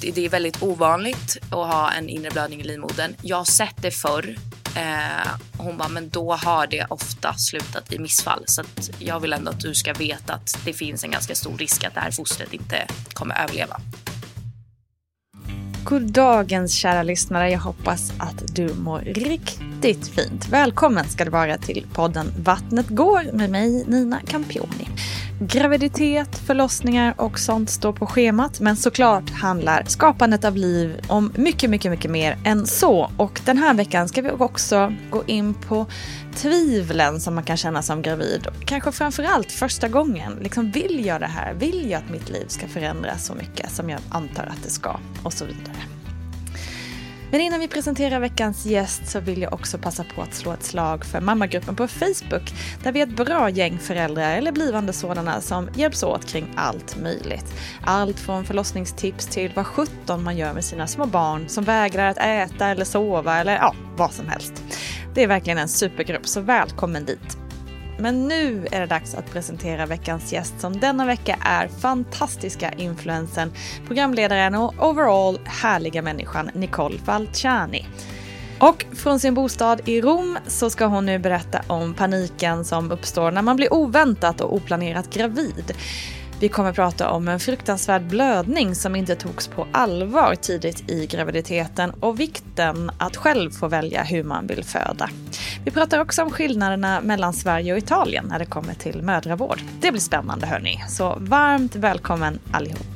Det är väldigt ovanligt att ha en inre blödning i livmodern. Jag har sett det förr. Eh, hon bara, men då har det ofta slutat i missfall. Så jag vill ändå att du ska veta att det finns en ganska stor risk att det här fostret inte kommer överleva. God dagens kära lyssnare. Jag hoppas att du mår riktigt fint. Välkommen ska du vara till podden Vattnet går med mig Nina Campioni. Graviditet, förlossningar och sånt står på schemat. Men såklart handlar skapandet av liv om mycket, mycket, mycket mer än så. Och den här veckan ska vi också gå in på tvivlen som man kan känna som gravid. Kanske framförallt första gången. Liksom, vill jag det här? Vill jag att mitt liv ska förändras så mycket som jag antar att det ska? Och så vidare. Men innan vi presenterar veckans gäst så vill jag också passa på att slå ett slag för mammagruppen på Facebook där vi är ett bra gäng föräldrar eller blivande sådana som hjälps åt kring allt möjligt. Allt från förlossningstips till vad sjutton man gör med sina små barn som vägrar att äta eller sova eller ja, vad som helst. Det är verkligen en supergrupp så välkommen dit. Men nu är det dags att presentera veckans gäst som denna vecka är fantastiska influensen, programledaren och overall härliga människan Nicole Falciani. Och från sin bostad i Rom så ska hon nu berätta om paniken som uppstår när man blir oväntat och oplanerat gravid. Vi kommer prata om en fruktansvärd blödning som inte togs på allvar tidigt i graviditeten och vikten att själv få välja hur man vill föda. Vi pratar också om skillnaderna mellan Sverige och Italien när det kommer till mödravård. Det blir spännande hörni, så varmt välkommen allihop.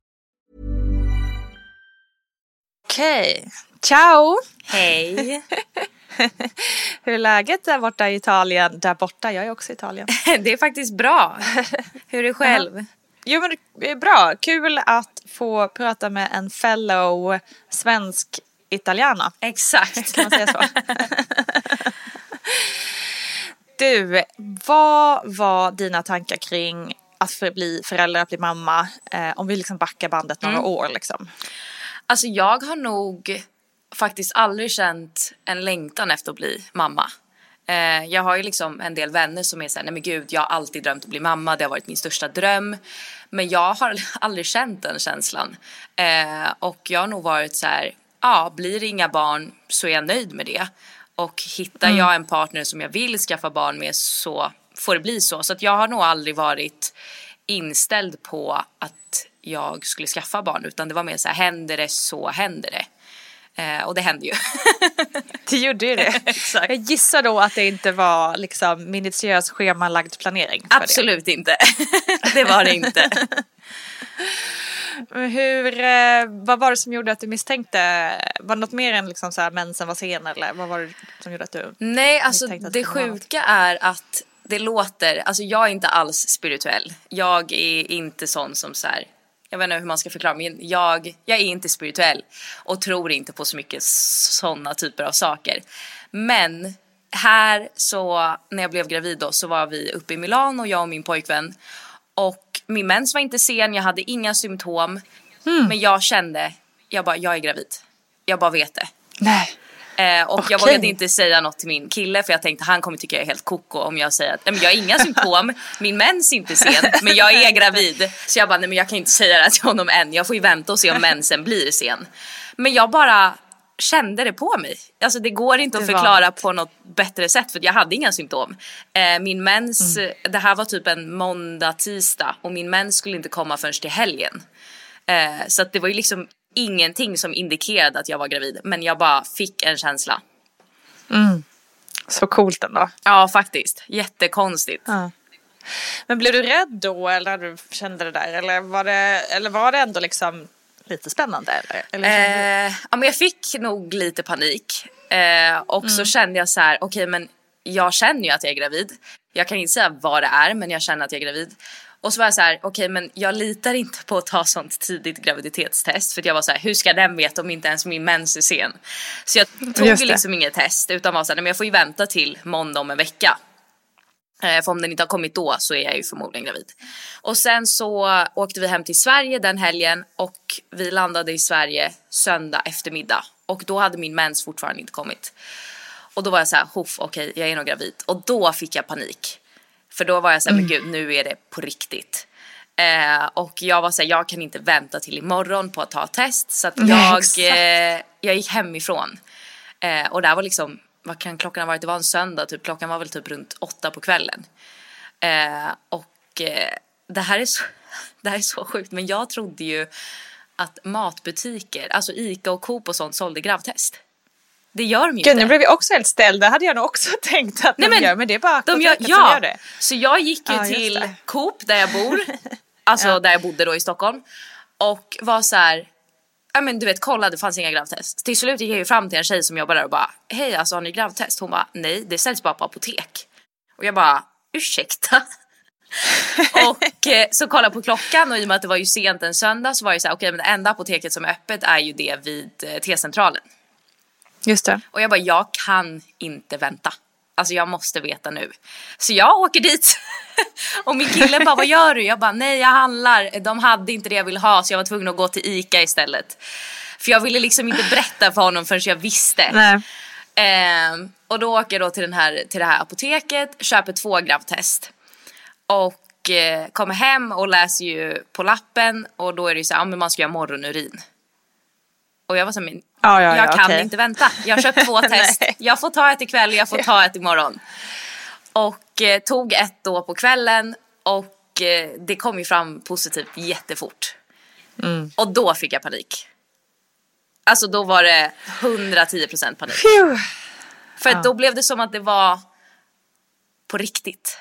Okej, okay. ciao! Hej! Hur är läget där borta i Italien? Där borta, jag är också i Italien. det är faktiskt bra. Hur är det själv? Uh -huh. Jo men det är bra, kul att få prata med en fellow svensk italiana. Exakt. Kan man säga så? du, vad var dina tankar kring att bli förälder, att bli mamma? Eh, om vi liksom backar bandet några mm. år liksom. Alltså jag har nog faktiskt aldrig känt en längtan efter att bli mamma. Eh, jag har ju liksom en del vänner som är såhär, nej men gud jag har alltid drömt att bli mamma, det har varit min största dröm. Men jag har aldrig känt den känslan. Eh, och jag har nog varit så här, ja blir det inga barn så är jag nöjd med det. Och hittar mm. jag en partner som jag vill skaffa barn med så får det bli så. Så att jag har nog aldrig varit inställd på att jag skulle skaffa barn utan det var mer så här, händer det så händer det. Eh, och det hände ju. det gjorde ju det. Exakt. Jag gissar då att det inte var liksom minutiös schemalagd planering. Absolut det. inte. det var det inte. Hur, eh, vad var det som gjorde att du misstänkte? Var det något mer än liksom så här mensen var sen eller vad var det som gjorde att du Nej, alltså det, sjuka är att det låter, alltså jag är inte alls spirituell. Jag är inte sån som så här, jag vet inte hur man ska förklara men jag, jag är inte spirituell och tror inte på så mycket sådana typer av saker. Men här så när jag blev gravid då så var vi uppe i Milano, jag och min pojkvän och min mens var inte sen, jag hade inga symptom. Mm. Men jag kände, jag bara, jag är gravid. Jag bara vet det. Nej. Eh, och okay. jag vågade inte säga något till min kille för jag tänkte han kommer tycka jag är helt koko om jag säger att nej, men jag har inga symptom, min mens är inte sen, men jag är gravid. Så jag bara, nej men jag kan inte säga det till honom än, jag får ju vänta och se om mensen blir sen. Men jag bara kände det på mig. Alltså det går inte det att förklara var... på något bättre sätt för jag hade inga symptom. Eh, min mens, mm. det här var typ en måndag, tisdag och min mens skulle inte komma förrän till helgen. Eh, så det var ju liksom ingenting som indikerade att jag var gravid men jag bara fick en känsla. Mm. Så coolt ändå. Ja faktiskt, jättekonstigt. Ja. Men blev du rädd då eller du kände det där eller var det, eller var det ändå liksom lite spännande? Eller? eller eh, ja men jag fick nog lite panik eh, och mm. så kände jag så här okej okay, men jag känner ju att jag är gravid. Jag kan inte säga vad det är men jag känner att jag är gravid. Och så var jag så här, okej okay, men jag litar inte på att ta sånt tidigt graviditetstest för jag var så här, hur ska den veta om inte ens min mens är sen? Så jag tog liksom inget test utan var så här, men jag får ju vänta till måndag om en vecka. Eh, för om den inte har kommit då så är jag ju förmodligen gravid. Och sen så åkte vi hem till Sverige den helgen och vi landade i Sverige söndag eftermiddag. Och då hade min mens fortfarande inte kommit. Och då var jag så här, okej okay, jag är nog gravid. Och då fick jag panik. För då var jag såhär, mm. men gud nu är det på riktigt. Eh, och jag var såhär, jag kan inte vänta till imorgon på att ta test. Så jag, eh, jag gick hemifrån. Eh, och där var liksom, vad kan klockan ha varit? Det var en söndag, typ. klockan var väl typ runt åtta på kvällen. Eh, och eh, det, här är så, det här är så sjukt, men jag trodde ju att matbutiker, alltså Ica och Coop och sånt sålde gravtest. Det gör de ju inte. nu blev jag också helt ställd. Det hade jag nog också tänkt att Nej, de men, gör. Men det är bara de gör, ja. som gör det. Så jag gick ju ja, till Coop där jag bor. alltså ja. där jag bodde då i Stockholm. Och var så här. Ja men du vet kolla det fanns inga gravtest. Till slut gick jag ju fram till en tjej som jobbar där och bara. Hej alltså har ni gravtest? Hon bara nej det säljs bara på apotek. Och jag bara ursäkta. och eh, så kollade jag på klockan och i och med att det var ju sent en söndag så var det så här okej okay, men det enda apoteket som är öppet är ju det vid eh, T-centralen. Just det. Och jag bara, jag kan inte vänta. Alltså jag måste veta nu. Så jag åker dit. och min kille bara, vad gör du? Jag bara, nej jag handlar. De hade inte det jag ville ha så jag var tvungen att gå till ICA istället. För jag ville liksom inte berätta för honom förrän jag visste. Nej. Eh, och då åker jag då till, den här, till det här apoteket, köper två gravtest. Och eh, kommer hem och läser ju på lappen och då är det ju så här, ja, men man ska göra morgonurin. Och jag var så men ja, ja, jag kan okay. inte vänta. Jag har köpt två test. jag får ta ett ikväll jag får ta ett imorgon. Och eh, tog ett då på kvällen och eh, det kom ju fram positivt jättefort. Mm. Och då fick jag panik. Alltså då var det 110% panik. Phew. För ja. då blev det som att det var på riktigt.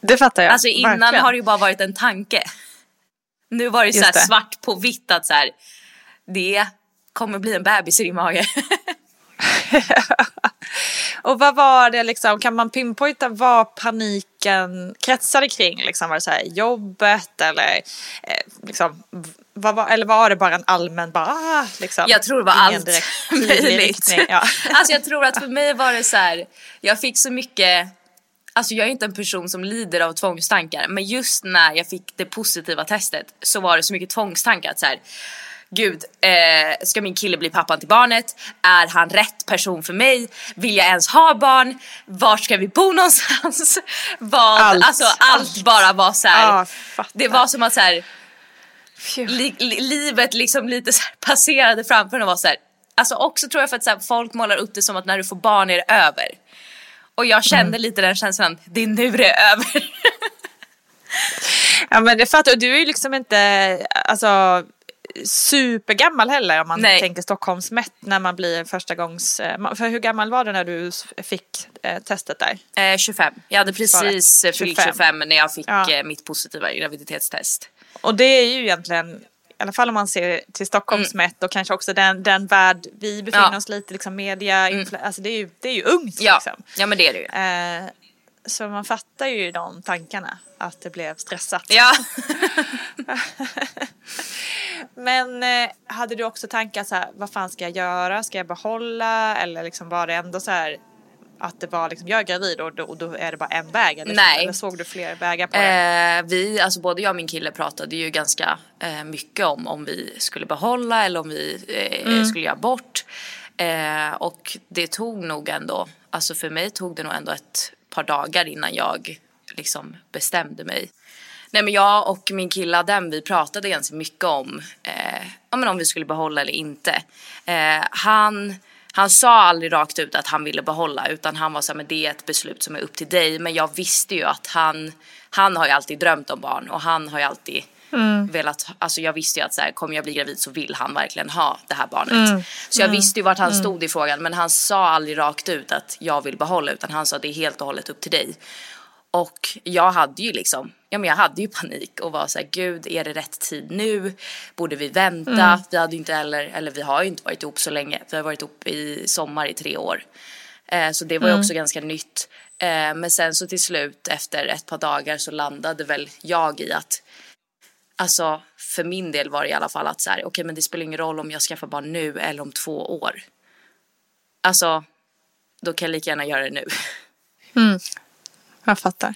Det fattar jag. Alltså innan Verkligen. har det ju bara varit en tanke. Nu var det så det. svart på vitt att så här, det kommer bli en bebis i din mage. och vad var det liksom, kan man pinpointa vad paniken kretsade kring? Liksom, var det så här, jobbet eller eh, liksom, vad var, eller var det bara en allmän bara, ah, liksom, Jag tror det var allt möjligt. Ja. alltså jag tror att för mig var det så här, jag fick så mycket Alltså jag är inte en person som lider av tvångstankar men just när jag fick det positiva testet så var det så mycket tvångstankar att så här, gud, eh, ska min kille bli pappan till barnet? Är han rätt person för mig? Vill jag ens ha barn? Var ska vi bo någonstans? Vad, Allt. Alltså allt bara var så här. Fattar. det var som att så här, li, li, livet liksom lite så passerade framför en och var så här. Alltså också tror jag för att så här, folk målar upp det som att när du får barn är det över. Och jag kände Mm. lite den känslan, det är nu det är över. Ja men det fattar. Du är ju liksom inte alltså, supergammal heller om man Nej. tänker Stockholmsmätt när man blir första gångs... eh, För hur gammal var du när du fick eh, testet där? Eh, 25. Jag hade precis fyllt 25. 25 när jag fick Ja. eh, mitt positiva graviditetstest. Och det är ju egentligen, i alla fall om man ser till Stockholmsmätt och kanske också den, den värld vi befinner Ja. oss lite, liksom media, influ- alltså det är ju, det är ju ungt Ja, liksom. ja men det är det ju. Eh, så man fattar ju de tankarna, att det blev stressat. Ja. Men eh, hade du också tankar så här, vad fan ska jag göra? Ska jag behålla? Eller liksom var det ändå så här att det var liksom, jag är gravid och då, och då är det bara en väg? Eller? Nej. eller såg du fler vägar på det? Eh, vi, alltså både jag och min kille pratade ju ganska eh, mycket om om vi skulle behålla eller om vi eh, skulle göra bort. Eh, och det tog nog ändå, alltså för mig tog det nog ändå ett par dagar innan jag liksom bestämde mig. Nej men jag och min kille Adem vi pratade ganska mycket om, eh, ja, men om vi skulle behålla eller inte. Eh, han, han sa aldrig rakt ut att han ville behålla utan han var så här, men det är ett beslut som är upp till dig. Men jag visste ju att han, han har ju alltid drömt om barn och han har ju alltid velat, alltså jag visste ju att så här, kommer jag bli gravid så vill han verkligen ha det här barnet. Så jag visste ju vart han stod i frågan men han sa aldrig rakt ut att jag vill behålla utan han sa att det är helt och hållet upp till dig. Och jag hade ju liksom, ja men jag hade ju panik och var så här, gud är det rätt tid nu? Borde vi vänta? Vi hade ju inte heller, eller vi har ju inte varit ihop så länge. Vi har varit ihop i sommar i tre år. Eh, så det var ju också ganska nytt. Eh, men sen så till slut efter ett par dagar så landade väl jag i att Alltså för min del var det i alla fall att så här, okej men det spelar ingen roll om jag skaffar barn nu eller om två år. Alltså, då kan jag lika gärna göra det nu. Jag fattar.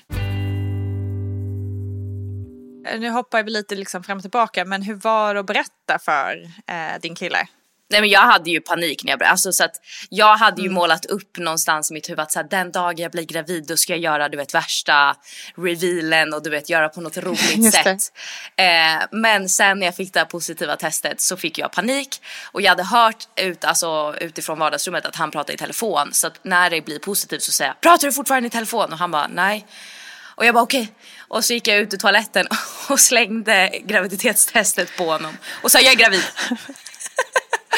Eh, Nu hoppar vi lite liksom fram och tillbaka, men hur var det att berätta för eh, din kille? Nej men jag hade ju panik när jag började. Alltså så att jag hade ju målat upp någonstans i mitt huvud att så här, den dag jag blir gravid då ska jag göra du vet värsta revealen och du vet göra på något roligt sätt. Eh, men sen när jag fick det här positiva testet så fick jag panik och jag hade hört ut, alltså, utifrån vardagsrummet att han pratade i telefon så att när det blir positivt så säger jag pratar du fortfarande i telefon? Och han bara nej. Och jag bara okej. Och så gick jag ut ur toaletten och slängde graviditetstestet på honom och sa jag är gravid.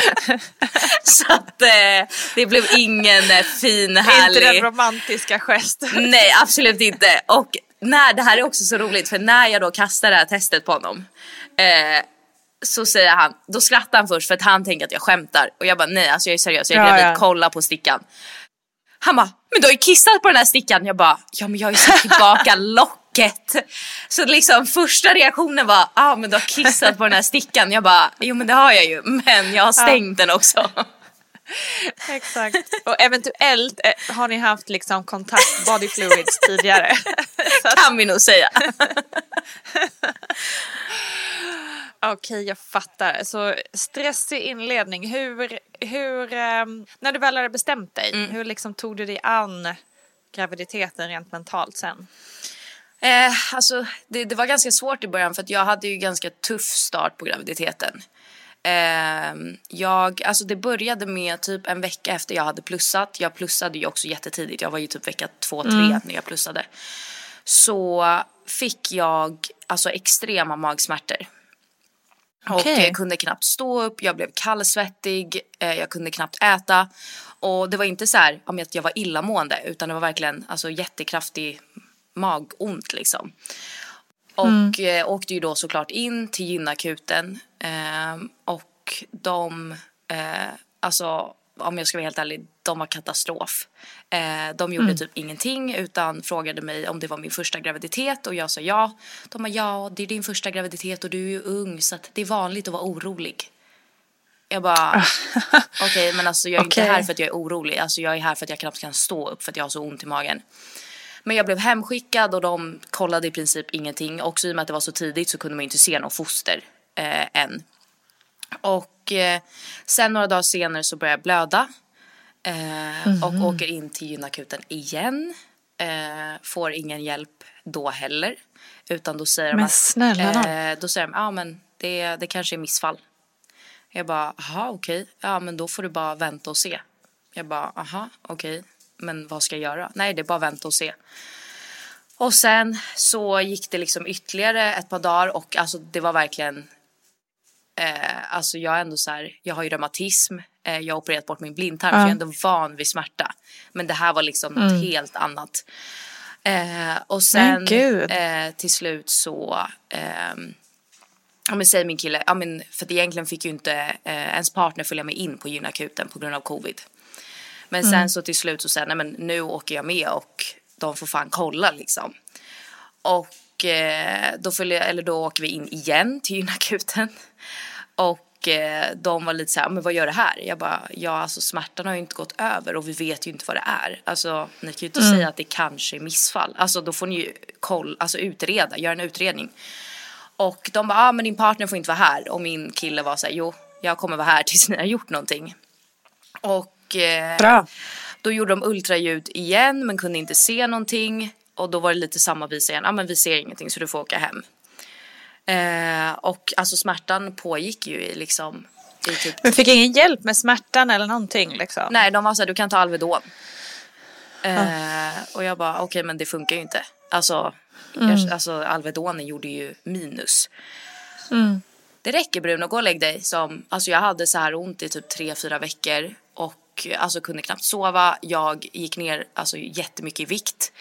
Så att eh, det blev ingen eh, fin Inte den härlig... romantiska gesten. Nej absolut inte. Och när, det här är också så roligt för när jag då kastar det här testet på honom eh, så säger han, då skrattar han först för att han tänker att jag skämtar och jag bara nej alltså jag är seriös, jag är Ja, gravid, ja. kolla på stickan. Han bara, men du har ju kissat på den här stickan. Jag bara, ja men jag har ju satt tillbaka locket. Så liksom första reaktionen var, ja ah, men du har kissat på den här stickan. Jag bara, jo men det har jag ju, men jag har stängt den också. Exakt. Och eventuellt eh, har ni haft liksom kontakt body fluids tidigare. Kan vi nog säga. Okej, jag fattar. Så stressig inledning. Hur, hur ehm, när du väl hade bestämt dig, Mm. hur liksom tog du dig an graviditeten rent mentalt sen? Eh, alltså, det, det var ganska svårt i början för att jag hade ju ganska tuff start på graviditeten. Eh, jag, alltså det började med typ en vecka efter jag hade plussat. Jag plussade ju också jättetidigt. Jag var ju typ vecka två, tre när jag plussade. Så fick jag alltså extrema magsmärtor. Och Okej. jag kunde knappt stå upp, jag blev kallsvettig, eh, jag kunde knappt äta. Och det var inte så här att jag var illamående utan det var verkligen alltså, jättekraftig magont liksom. Och eh, åkte ju då såklart in till gynakuten. Eh, och de, eh, alltså om jag ska vara helt ärlig, de var katastrof. Eh, de gjorde typ ingenting utan frågade mig om det var min första graviditet och jag sa ja. De bara ja, det är din första graviditet och du är ju ung så det är vanligt att vara orolig. Jag bara, okej men alltså jag är Okej. inte här för att jag är orolig. Alltså jag är här för att jag knappt kan stå upp för att jag har så ont i magen. Men jag blev hemskickad och de kollade i princip ingenting. Också i och med att det var så tidigt så kunde man inte se något foster eh, än. Och eh, sen några dagar senare så börjar jag blöda. Eh, Mhm. Och åker in till gynakuten igen. Eh, får ingen hjälp då heller. Utan då säger de Men att, snälla nån. eh, då säger de, ja men det, det kanske är missfall. Jag bara, aha okej, ja men då får du bara vänta och se. Jag bara, aha okej, men vad ska jag göra? Nej det är bara vänta och se. Och sen så gick det liksom ytterligare ett par dagar och alltså det var verkligen eh, alltså jag är ändå så här, jag har ju reumatism, eh, jag har opererat bort min blindtarm så jag är ändå van vid smärta. Men det här var liksom något helt annat. Eh, och sen eh, till slut så ehm, Ja men säger min kille, ja men för att egentligen fick ju inte eh, ens partner följa med in på gynakuten på grund av covid. Men sen så till slut så säger nej men nu åker jag med och de får fan kolla liksom. Och eh, då, följer, eller då åker vi in igen till gynakuten. Och eh, de var lite så här, men vad gör det här? Jag bara, ja alltså smärtan har ju inte gått över och vi vet ju inte vad det är. Alltså ni kan ju inte säga att det kanske är missfall. Alltså då får ni ju koll, alltså utreda, göra en utredning. Och de bara, ah, men din partner får inte vara här. Och min kille var så här, jo jag kommer vara här tills ni har gjort någonting. Och eh, Bra. då gjorde de ultraljud igen men kunde inte se någonting. Och då var det lite samma visa igen. Ja ah, men vi ser ingenting så du får åka hem. Eh, och alltså smärtan pågick ju i liksom i typ Men fick ingen hjälp med smärtan eller någonting liksom? Nej, de var så här, du kan ta Alvedon. Eh, och jag bara, okej men det funkar ju inte. Alltså, jag, alltså Alvedonen gjorde ju minus. Det räcker Bruno, gå och lägg dig. Som, alltså jag hade så här ont i typ tre fyra veckor. Och alltså kunde knappt sova. Jag gick ner alltså, jättemycket i vikt.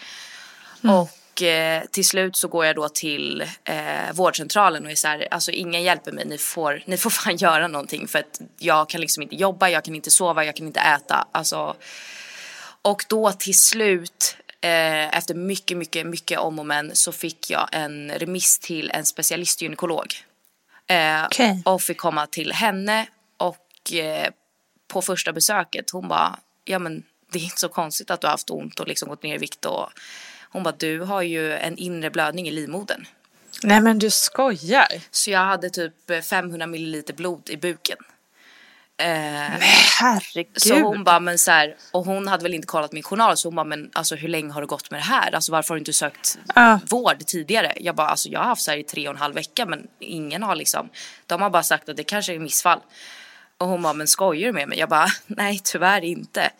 Och eh, till slut så går jag då till eh, vårdcentralen och är så här, alltså ingen hjälper mig, ni får, ni får fan göra någonting för att jag kan liksom inte jobba, jag kan inte sova, jag kan inte äta. Alltså, och då till slut, eh, efter mycket, mycket, mycket om och men, så fick jag en remiss till en specialistgynekolog. Eh, Okej. Och fick komma till henne och eh, på första besöket, hon bara, ja men det är inte så konstigt att du har haft ont och liksom gått ner i vikt och hon bara, du har ju en inre blödning i livmodern. Nej men du skojar. Så jag hade typ 500 milliliter blod i buken. Eh, Herregud. så hon bara, men så här, och hon hade väl inte kollat min journal så hon bara, men alltså hur länge har det gått med det här? Alltså varför har du inte sökt Ja. vård tidigare? Jag bara, alltså jag har haft så här i tre och en halv vecka men ingen har liksom, de har bara sagt att det kanske är missfall. Och hon bara, men skojar du med mig? Jag bara, nej tyvärr inte.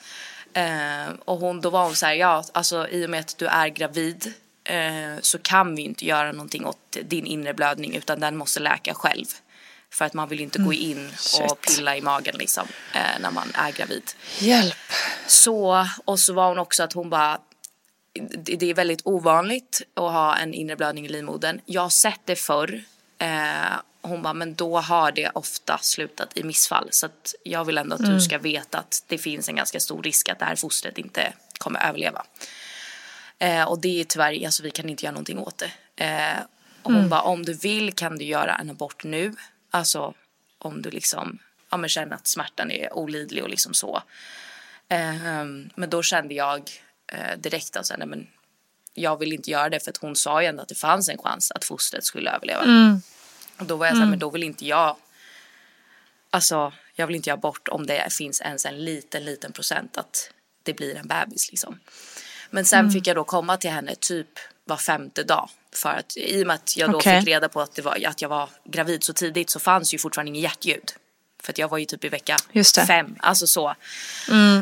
Eh, och hon, då var hon så här, ja alltså i och med att du är gravid eh, så kan vi inte göra någonting åt din inre blödning utan den måste läka själv. För att man vill inte gå in och shit. pilla i magen liksom eh, när man är gravid. Hjälp. Så, och så var hon också att hon bara, det, det är väldigt ovanligt att ha en inre blödning i livmodern. Jag har sett det förr. Eh, hon bara, men då har det ofta slutat i missfall. Så att jag vill ändå att du ska veta att det finns en ganska stor risk att det här fostret inte kommer överleva. Eh, och det är tyvärr, alltså vi kan inte göra någonting åt det. Eh, och hon bara, om du vill kan du göra en abort nu. Alltså om du liksom, ja men känner att smärtan är olidlig och liksom så. Ehm, men då kände jag eh, direkt att så här, nej, men jag vill inte göra det för att hon sa ju ändå att det fanns en chans att fostret skulle överleva. Och då var jag så här, men då vill inte jag, alltså jag vill inte göra bort om det finns ens en liten, liten procent att det blir en bebis liksom. Men sen fick jag då komma till henne typ var femte dag. För att i och med att jag då Okej. fick reda på att, det var, att jag var gravid så tidigt så fanns ju fortfarande inget hjärtljud. För att jag var ju typ i vecka fem, alltså så.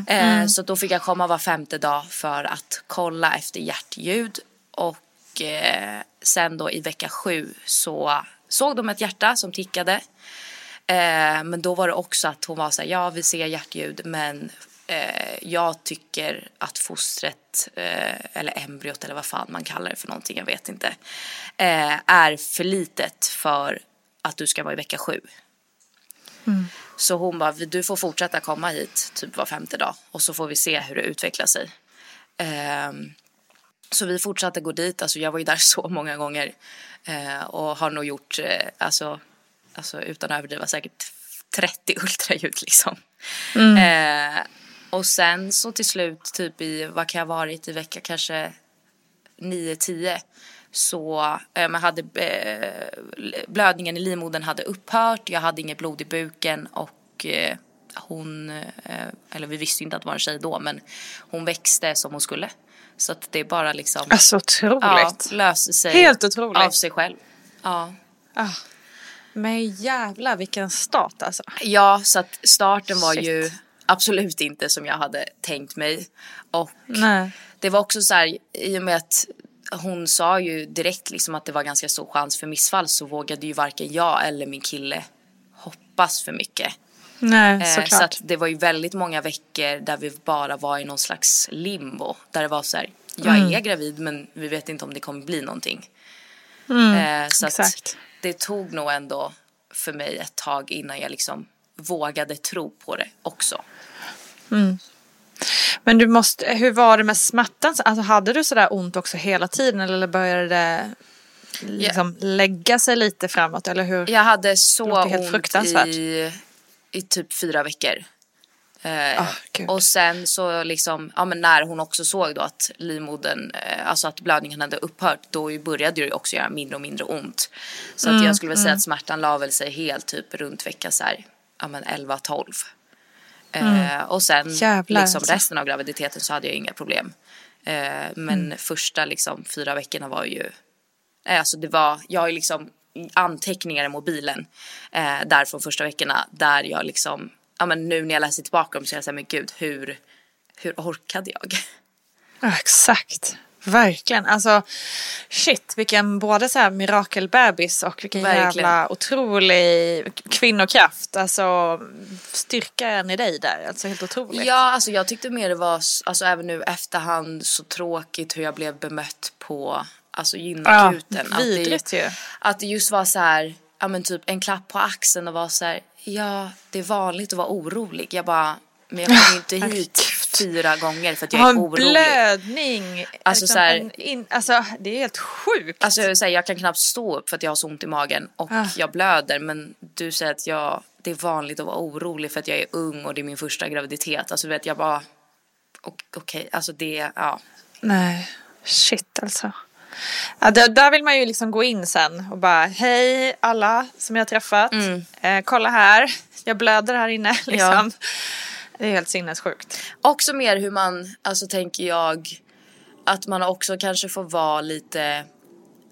Eh, så då fick jag komma var femte dag för att kolla efter hjärtljud. Och eh, sen då i vecka sju så såg de ett hjärta som tickade. Eh, men då var det också att hon var så här, ja vi ser hjärtljud men eh, jag tycker att fostret, eh, eller embryot eller vad fan man kallar det för någonting, jag vet inte, eh, är för litet för att du ska vara i vecka sju. Så hon bara, du får fortsätta komma hit typ var femte dag och så får vi se hur det utvecklar sig. Så vi fortsatte gå dit, alltså jag var ju där så många gånger. Eh, och har nog gjort, eh, alltså, alltså utan att överdriva, säkert 30 ultraljud liksom. Eh, och sen så till slut, typ i, vad kan jag ha varit i vecka? Kanske 9-10, så eh, hade eh, blödningen i livmodern hade upphört, jag hade inget blod i buken och eh, hon, eh, eller vi visste inte att det var en tjej då, men hon växte som hon skulle. Så att det är bara liksom... Alltså otroligt. Ja, löser sig Helt otroligt. av sig själv. Ja. Ah. Men jävlar vilken start alltså. Ja, så att starten var Shit. ju absolut inte som jag hade tänkt mig. Och Nej. det var också så här, i och med att hon sa ju direkt liksom att det var ganska stor chans för missfall så vågade ju varken jag eller min kille hoppas för mycket. Nej, Eh, såklart. så att det var ju väldigt många veckor där vi bara var i någon slags limbo. Där det var så här, jag Mm. är gravid men vi vet inte om det kommer bli någonting. eh, så Mm, exakt. det tog nog ändå för mig ett tag innan jag liksom vågade tro på det också. Men du måste, hur var det med smärtan? Alltså, hade du sådär ont också hela tiden eller började det liksom lägga sig lite framåt? Eller hur? Jag hade så ont i, i typ fyra veckor. Eh, gud. och sen så liksom, ja men när hon också såg då att livmodern, eh, alltså att blödningen hade upphört, då började det också göra mindre och mindre ont. Så Mm, att jag skulle väl säga att smärtan la väl sig helt typ runt vecka så här, ja men 11-12. Eh, och sen Mm. Jävlar, liksom alltså. resten av graviditeten så hade jag inga problem. Eh, men Mm. första liksom fyra veckorna var ju Eh, Alltså det var, jag har ju liksom anteckningar i mobilen eh, där från första veckorna där jag liksom, ja men nu när jag läser tillbaka dem så är jag såhär, men gud hur, hur orkade jag? Ja, exakt. Verkligen. Alltså shit vilken både så här mirakelbebis och vilken Verkligen. jävla otrolig kvinnokraft. Alltså styrkan i dig där. Alltså helt otroligt. Ja, alltså jag tyckte mer det var, alltså även nu efterhand så tråkigt hur jag blev bemött på, alltså gynakuten. att, vidrigt det, ju. att det just var så här, ja men typ en klapp på axeln och var så här, ja det är vanligt att vara orolig. Jag bara, men jag kom inte hit fyra gånger för att Jag är en orolig. blödning. Alltså, liksom så här- en in, alltså det är helt sjukt. Alltså jag, säga, jag kan knappt stå upp för att jag har så ont i magen och Ah. jag blöder men du säger att jag, det är vanligt att vara orolig för att jag är ung och det är min första graviditet. Alltså du vet jag bara, okej, alltså det, ja. Nej, shit alltså. Ja, där, där vill man ju liksom gå in sen och bara hej alla som jag har träffat. Mm. Eh, kolla här, jag blöder här inne. Liksom. Det är helt sinnessjukt. Också mer hur man, alltså tänker jag, att man också kanske får vara lite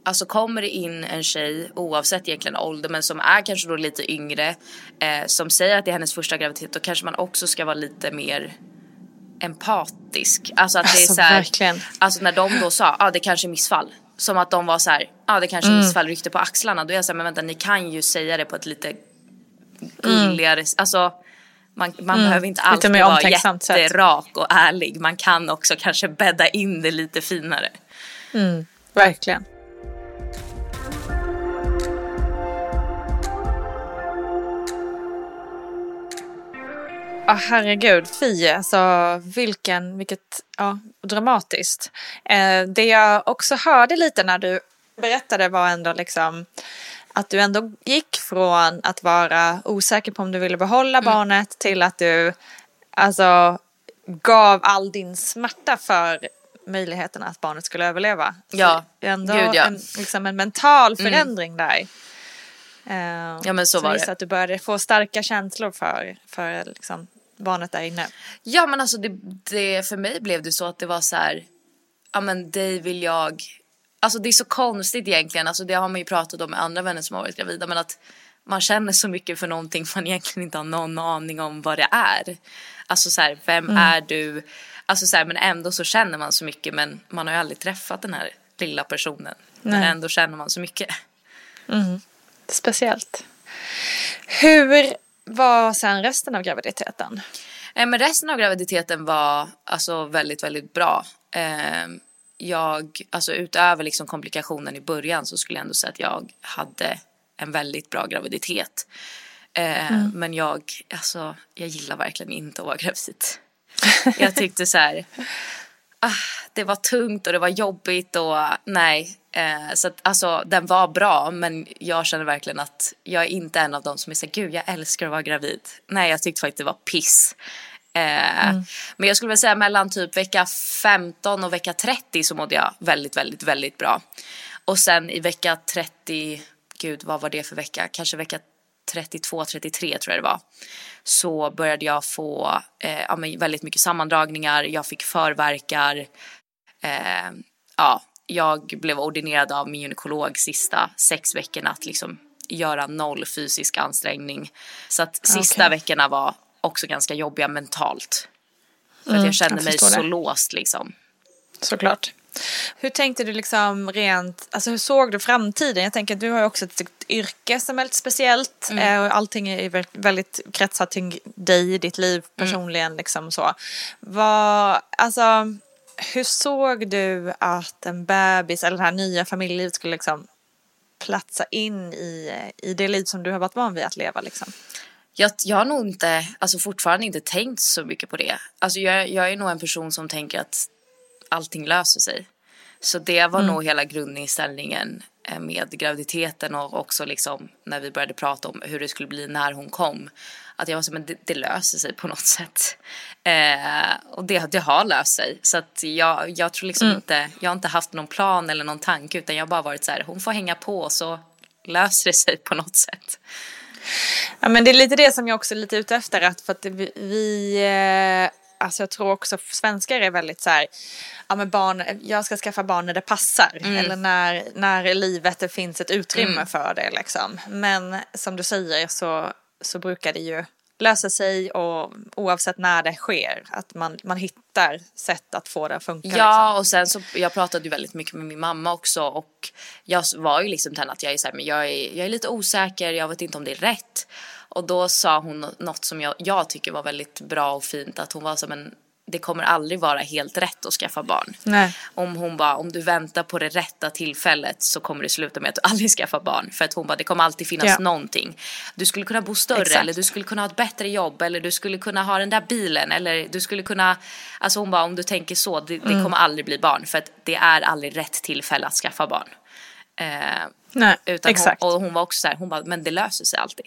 Alltså kommer det in en tjej, oavsett egentligen ålder, men som är kanske då lite yngre, eh, som säger att det är hennes första graviditet, då kanske man också ska vara lite mer empatisk. Alltså att det är Alltså, så här, verkligen. Alltså när de då sa, ja ah, det kanske är missfall. Som att de var så här, ja ah, det kanske är Mm. missfall, ryckte på axlarna. Då är jag så här, men vänta ni kan ju säga det på ett lite gulligare, alltså man, man behöver inte alltid Mm. vara jätterak och ärlig. Man kan också kanske bädda in det lite finare. Verkligen. Ja herregud, fy alltså vilken, vilket, ja dramatiskt. Eh, det jag också hörde lite när du berättade var ändå liksom att du ändå gick från att vara osäker på om du ville behålla barnet till att du alltså gav all din smärta för möjligheten att barnet skulle överleva. Ja, Så ändå gud, ja. en, liksom en mental förändring där. Eh, Ja, men så var visar det. att du började få starka känslor för, för liksom, barnet där inne. Ja men alltså det, det, för mig blev det så att det var så här, ja men dig vill jag, alltså det är så konstigt egentligen, alltså det har man ju pratat om med andra vänner som har varit gravida men att man känner så mycket för någonting man egentligen inte har någon aning om vad det är. Alltså så här, vem Mm. är du? Alltså så här, men ändå så känner man så mycket men man har ju aldrig träffat den här lilla personen. Men Nej. ändå känner man så mycket. Speciellt. Hur var sen resten av graviditeten? Eh, Men resten av graviditeten var alltså väldigt, väldigt bra. Eh, Jag, alltså utöver liksom komplikationen i början så skulle jag ändå säga att jag hade en väldigt bra graviditet. Eh, Men jag, alltså jag gillar verkligen inte att vara gravid. Jag tyckte så här, ah, det var tungt och det var jobbigt och nej. Eh, så att, alltså den var bra men jag känner verkligen att jag är inte en av dem som är så här, gud jag älskar att vara gravid. Nej jag tyckte faktiskt det var piss. Eh, Men jag skulle väl säga mellan typ vecka 15 och vecka 30 så mådde jag väldigt, väldigt, väldigt bra. Och sen i vecka 30, gud vad var det för vecka? Kanske vecka 32, 33 tror jag det var. Så började jag få eh, ja, väldigt mycket sammandragningar, jag fick förverkar. Eh, ja, jag blev ordinerad av min gynekolog sista sex veckorna att liksom göra noll fysisk ansträngning. Så att sista okay. veckorna var också ganska jobbiga mentalt. För mm, att jag kände jag mig så det. låst liksom. Såklart. Hur tänkte du liksom rent, alltså hur såg du framtiden? Jag tänker att du har ju också ett yrke som är väldigt speciellt mm. och allting är väldigt kretsat till dig i ditt liv mm. personligen mm. liksom så. Vad, alltså hur såg du att en bebis eller det här nya familjelivet skulle liksom platsa in i, i det liv som du har varit van vid att leva liksom? Jag, jag har nog inte, alltså fortfarande inte tänkt så mycket på det. Alltså jag, jag är nog en person som tänker att allting löser sig. Så det var mm. nog hela grundinställningen eh, med graviditeten och också liksom när vi började prata om hur det skulle bli när hon kom. Att jag var så men det, det löser sig på något sätt. Eh, och det, det har löst sig. Så att jag, jag tror liksom mm. inte, jag har inte haft någon plan eller någon tanke utan jag har bara varit så här, hon får hänga på så löser det sig på något sätt. Ja men det är lite det som jag också är lite ute efter att för att vi eh alltså jag tror också svenskar är väldigt så här, ja men barn, jag ska skaffa barn när det passar. Mm. Eller när, när i livet det finns ett utrymme mm. för det liksom. Men som du säger så, så brukar det ju lösa sig och oavsett när det sker att man, man hittar sätt att få det att funka. Ja liksom. och sen så jag pratade ju väldigt mycket med min mamma också och jag var ju liksom den att jag är så här, men jag är, jag är lite osäker, jag vet inte om det är rätt. Och då sa hon något som jag, jag tycker var väldigt bra och fint. Att hon var så men det kommer aldrig vara helt rätt att skaffa barn. Nej. Om hon bara, om du väntar på det rätta tillfället så kommer det sluta med att du aldrig skaffar barn. För att hon bara, det kommer alltid finnas ja. någonting. Du skulle kunna bo större Exakt. eller du skulle kunna ha ett bättre jobb eller du skulle kunna ha den där bilen eller du skulle kunna, alltså hon bara, om du tänker så, det, det mm. kommer aldrig bli barn. För att det är aldrig rätt tillfälle att skaffa barn. Eh, Nej, utan exakt. Hon, och hon var också så här, hon bara, men det löser sig alltid.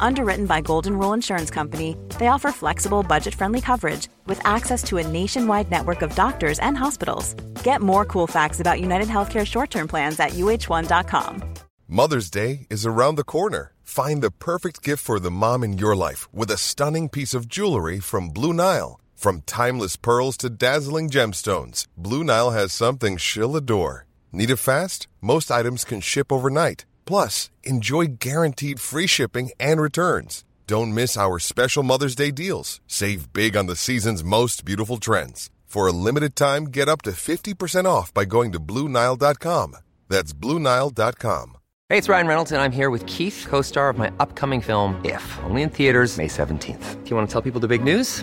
Underwritten by Golden Rule Insurance Company, they offer flexible, budget friendly coverage with access to a nationwide network of doctors and hospitals. Get more cool facts about United Healthcare short term plans at uh1.com. Mother's Day is around the corner. Find the perfect gift for the mom in your life with a stunning piece of jewelry from Blue Nile. From timeless pearls to dazzling gemstones, Blue Nile has something she'll adore. Need it fast? Most items can ship overnight. Plus, enjoy guaranteed free shipping and returns. Don't miss our special Mother's Day deals. Save big on the season's most beautiful trends. For a limited time, get up to 50% off by going to Bluenile.com. That's Bluenile.com. Hey, it's Ryan Reynolds, and I'm here with Keith, co star of my upcoming film, If, only in theaters, May 17th. Do you want to tell people the big news?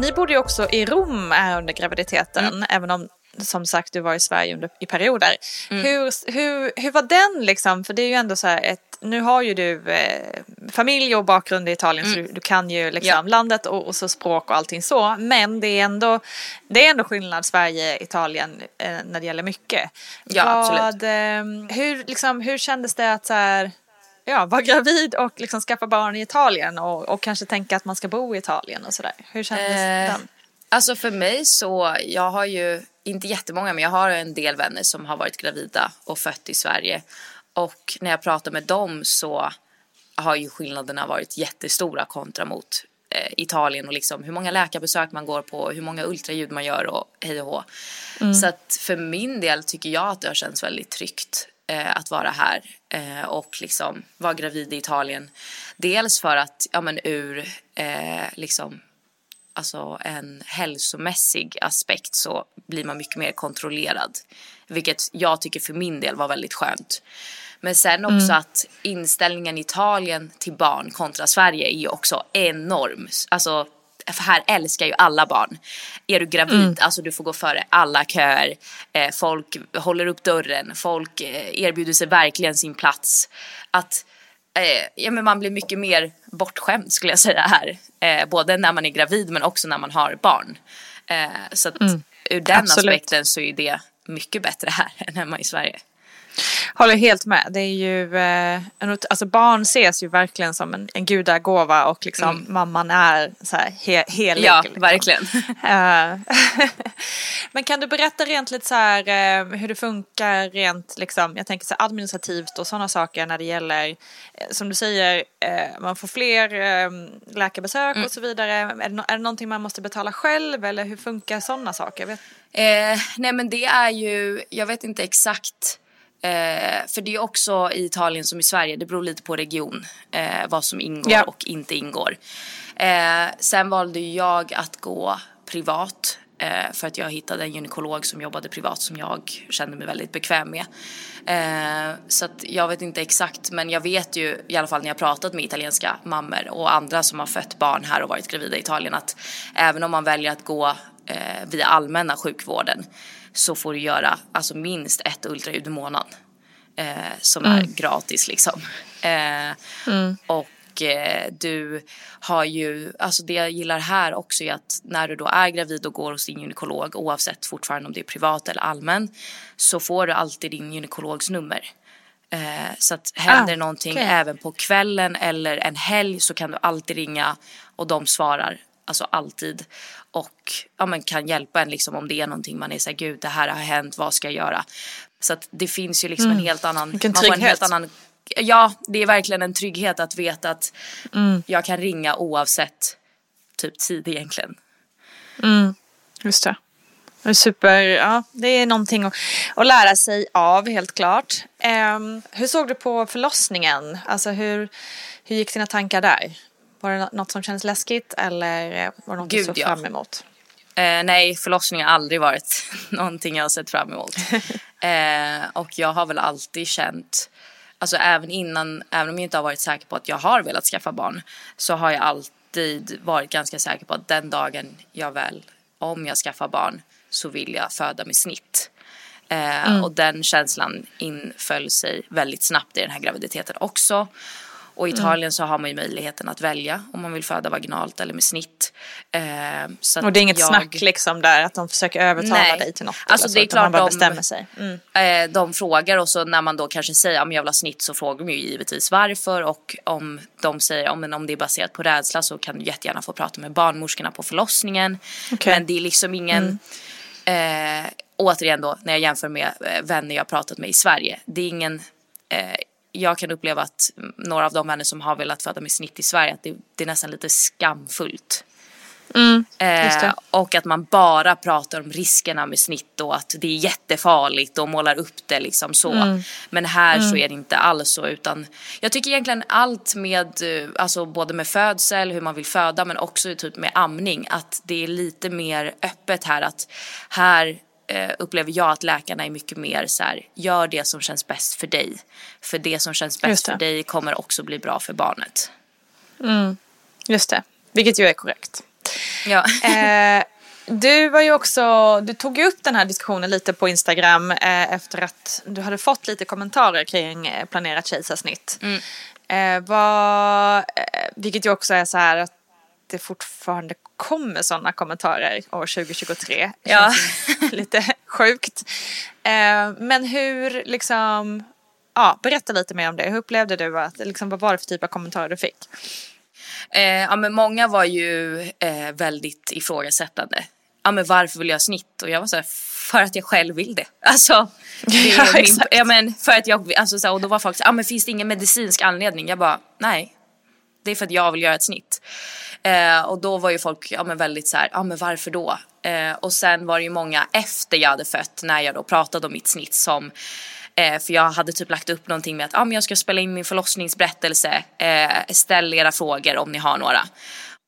Ni bodde ju också i Rom under graviditeten, Mm. även om som sagt du var i Sverige under, i perioder. Mm. Hur, hur, hur var den liksom? För det är ju ändå så här ett, nu har ju du eh, familj och bakgrund i Italien så du, du kan ju liksom Mm. Ja. landet och, och så språk och allting så. Men det är ändå, det är ändå skillnad Sverige-Italien eh, när det gäller mycket. Ja, Vad, absolut. eh, hur, liksom, hur kändes det att så här, ja, vara gravid och liksom skaffa barn i Italien och, och kanske tänka att man ska bo i Italien och sådär? Hur kändes Eh, den? Alltså för mig så, jag har ju inte jättemånga men jag har en del vänner som har varit gravida och fött i Sverige. Och när jag pratar med dem så har ju skillnaderna varit jättestora kontra mot eh, Italien och liksom hur många läkarbesök man går på, hur många ultraljud man gör och hej och hå. Så att för min del tycker jag att det har känts väldigt tryggt eh, att vara här eh, och liksom vara gravid i Italien. Dels för att, ja men ur eh, liksom alltså en hälsomässig aspekt så blir man mycket mer kontrollerad. Vilket jag tycker för min del var väldigt skönt. Men sen också att inställningen i Italien till barn kontra Sverige är ju också enorm. Alltså för här älskar ju alla barn. Är du gravid, alltså du får gå före alla köer. Eh, folk håller upp dörren, folk eh, erbjuder sig verkligen sin plats. Att eh, ja, men man blir mycket mer bortskämd skulle jag säga här. Eh, både när man är gravid men också när man har barn. Eh, så att ur den Absolut. aspekten så är det mycket bättre här än hemma i Sverige. Håller helt med. Det är ju, eh, alltså barn ses ju verkligen som en, en gudagåva och liksom mamman är så här he, helig. Ja, liksom. verkligen. Eh, Men kan du berätta rent lite så här eh, hur det funkar rent liksom, jag tänker så här administrativt och sådana saker när det gäller, som du säger, man får fler läkarbesök och så vidare. Är det, är det någonting man måste betala själv eller hur funkar sådana saker? Eh, nej men det är ju, jag vet inte exakt. Eh, för det är också i Italien som i Sverige, det beror lite på region eh, vad som ingår Ja. och inte ingår. Eh, sen valde jag att gå privat eh, för att jag hittade en gynekolog som jobbade privat som jag kände mig väldigt bekväm med. Eh, så att jag vet inte exakt men jag vet ju i alla fall när jag pratat med italienska mammor och andra som har fött barn här och varit gravida i Italien att även om man väljer att gå eh, via allmänna sjukvården så får du göra alltså minst ett ultraljud i månaden eh, som är gratis liksom. Eh, Och eh, du har ju, alltså det jag gillar här också är att när du då är gravid och går hos din gynekolog oavsett fortfarande om det är privat eller allmän så får du alltid din gynekologs nummer. Eh, så att händer Ah, någonting okej. även på kvällen eller en helg så kan du alltid ringa och de svarar alltså alltid och ja, men kan hjälpa en liksom om det är någonting man är så här, gud det här har hänt, vad ska jag göra? Så att det finns ju liksom en helt annan, Mm. Vilken man får en helt annan, ja det är verkligen en trygghet att veta att Mm. jag kan ringa oavsett typ tid egentligen. Just det. Super, ja, det är någonting att, att lära sig av helt klart. Ehm, hur såg du på förlossningen? Alltså hur, hur gick dina tankar där? Var det nå- något som kändes läskigt eller eh, var det något du Gud, såg ja. fram emot? Eh, nej, förlossning har aldrig varit någonting jag har sett fram emot. eh, och jag har väl alltid känt, alltså även innan, även om jag inte har varit säker på att jag har velat skaffa barn, så har jag alltid varit ganska säker på att den dagen jag väl, om jag skaffar barn, så vill jag föda med snitt. Eh, Och den känslan inföll sig väldigt snabbt i den här graviditeten också. Och i Italien så har man ju möjligheten att välja om man vill föda vaginalt eller med snitt. Eh, Och det är inget jag- snack liksom där att de försöker övertala Nej. dig till något? Alltså, eller så, det är man klart bara de- bestämmer sig. Mm. Eh, de frågar och så när man då kanske säger om jag vill ha snitt så frågar de ju givetvis varför och om de säger om, om det är baserat på rädsla så kan du jättegärna få prata med barnmorskorna på förlossningen. Okej. Men det är liksom ingen, eh, återigen då när jag jämför med eh, vänner jag pratat med i Sverige, det är ingen eh, jag kan uppleva att några av de vänner som har velat föda med snitt i Sverige att det, det är nästan lite skamfullt. Mm, Eh, och att man bara pratar om riskerna med snitt och att det är jättefarligt och målar upp det liksom så. Mm. Men här så är det inte alls så utan jag tycker egentligen allt med, eh, alltså både med födsel, hur man vill föda men också typ med amning att det är lite mer öppet här att här eh, upplever jag att läkarna är mycket mer så här, gör det som känns bäst för dig. För det som känns bäst för dig kommer också bli bra för barnet. Just det, vilket ju är korrekt. Ja. Eh, du var ju också, du tog ju upp den här diskussionen lite på Instagram eh, efter att du hade fått lite kommentarer kring eh, planerat kejsarsnitt. Mm. Eh, vad, eh, vilket ju också är så här att det fortfarande kommer sådana kommentarer år 2023. Det Ja. lite sjukt. Eh, men hur liksom, ja, berätta lite mer om det. Hur upplevde du att, liksom, vad var det för typ av kommentarer du fick? Eh, ja men många var ju eh, väldigt ifrågasättande. Ja men varför vill jag ha snitt? Och jag var så här, för att jag själv vill det. Alltså, det är Ja, min, exakt. ja men för att jag, alltså så här, och då var folk så här, ja men finns det ingen medicinsk anledning? Jag bara, nej. Det är för att jag vill göra ett snitt. Eh, och då var ju folk ja, men väldigt så här, ja men varför då? Eh, och sen var det ju många efter jag hade fött när jag då pratade om mitt snitt som eh, för jag hade typ lagt upp någonting med att ah, men jag ska spela in min förlossningsberättelse. Eh, ställ era frågor om ni har några.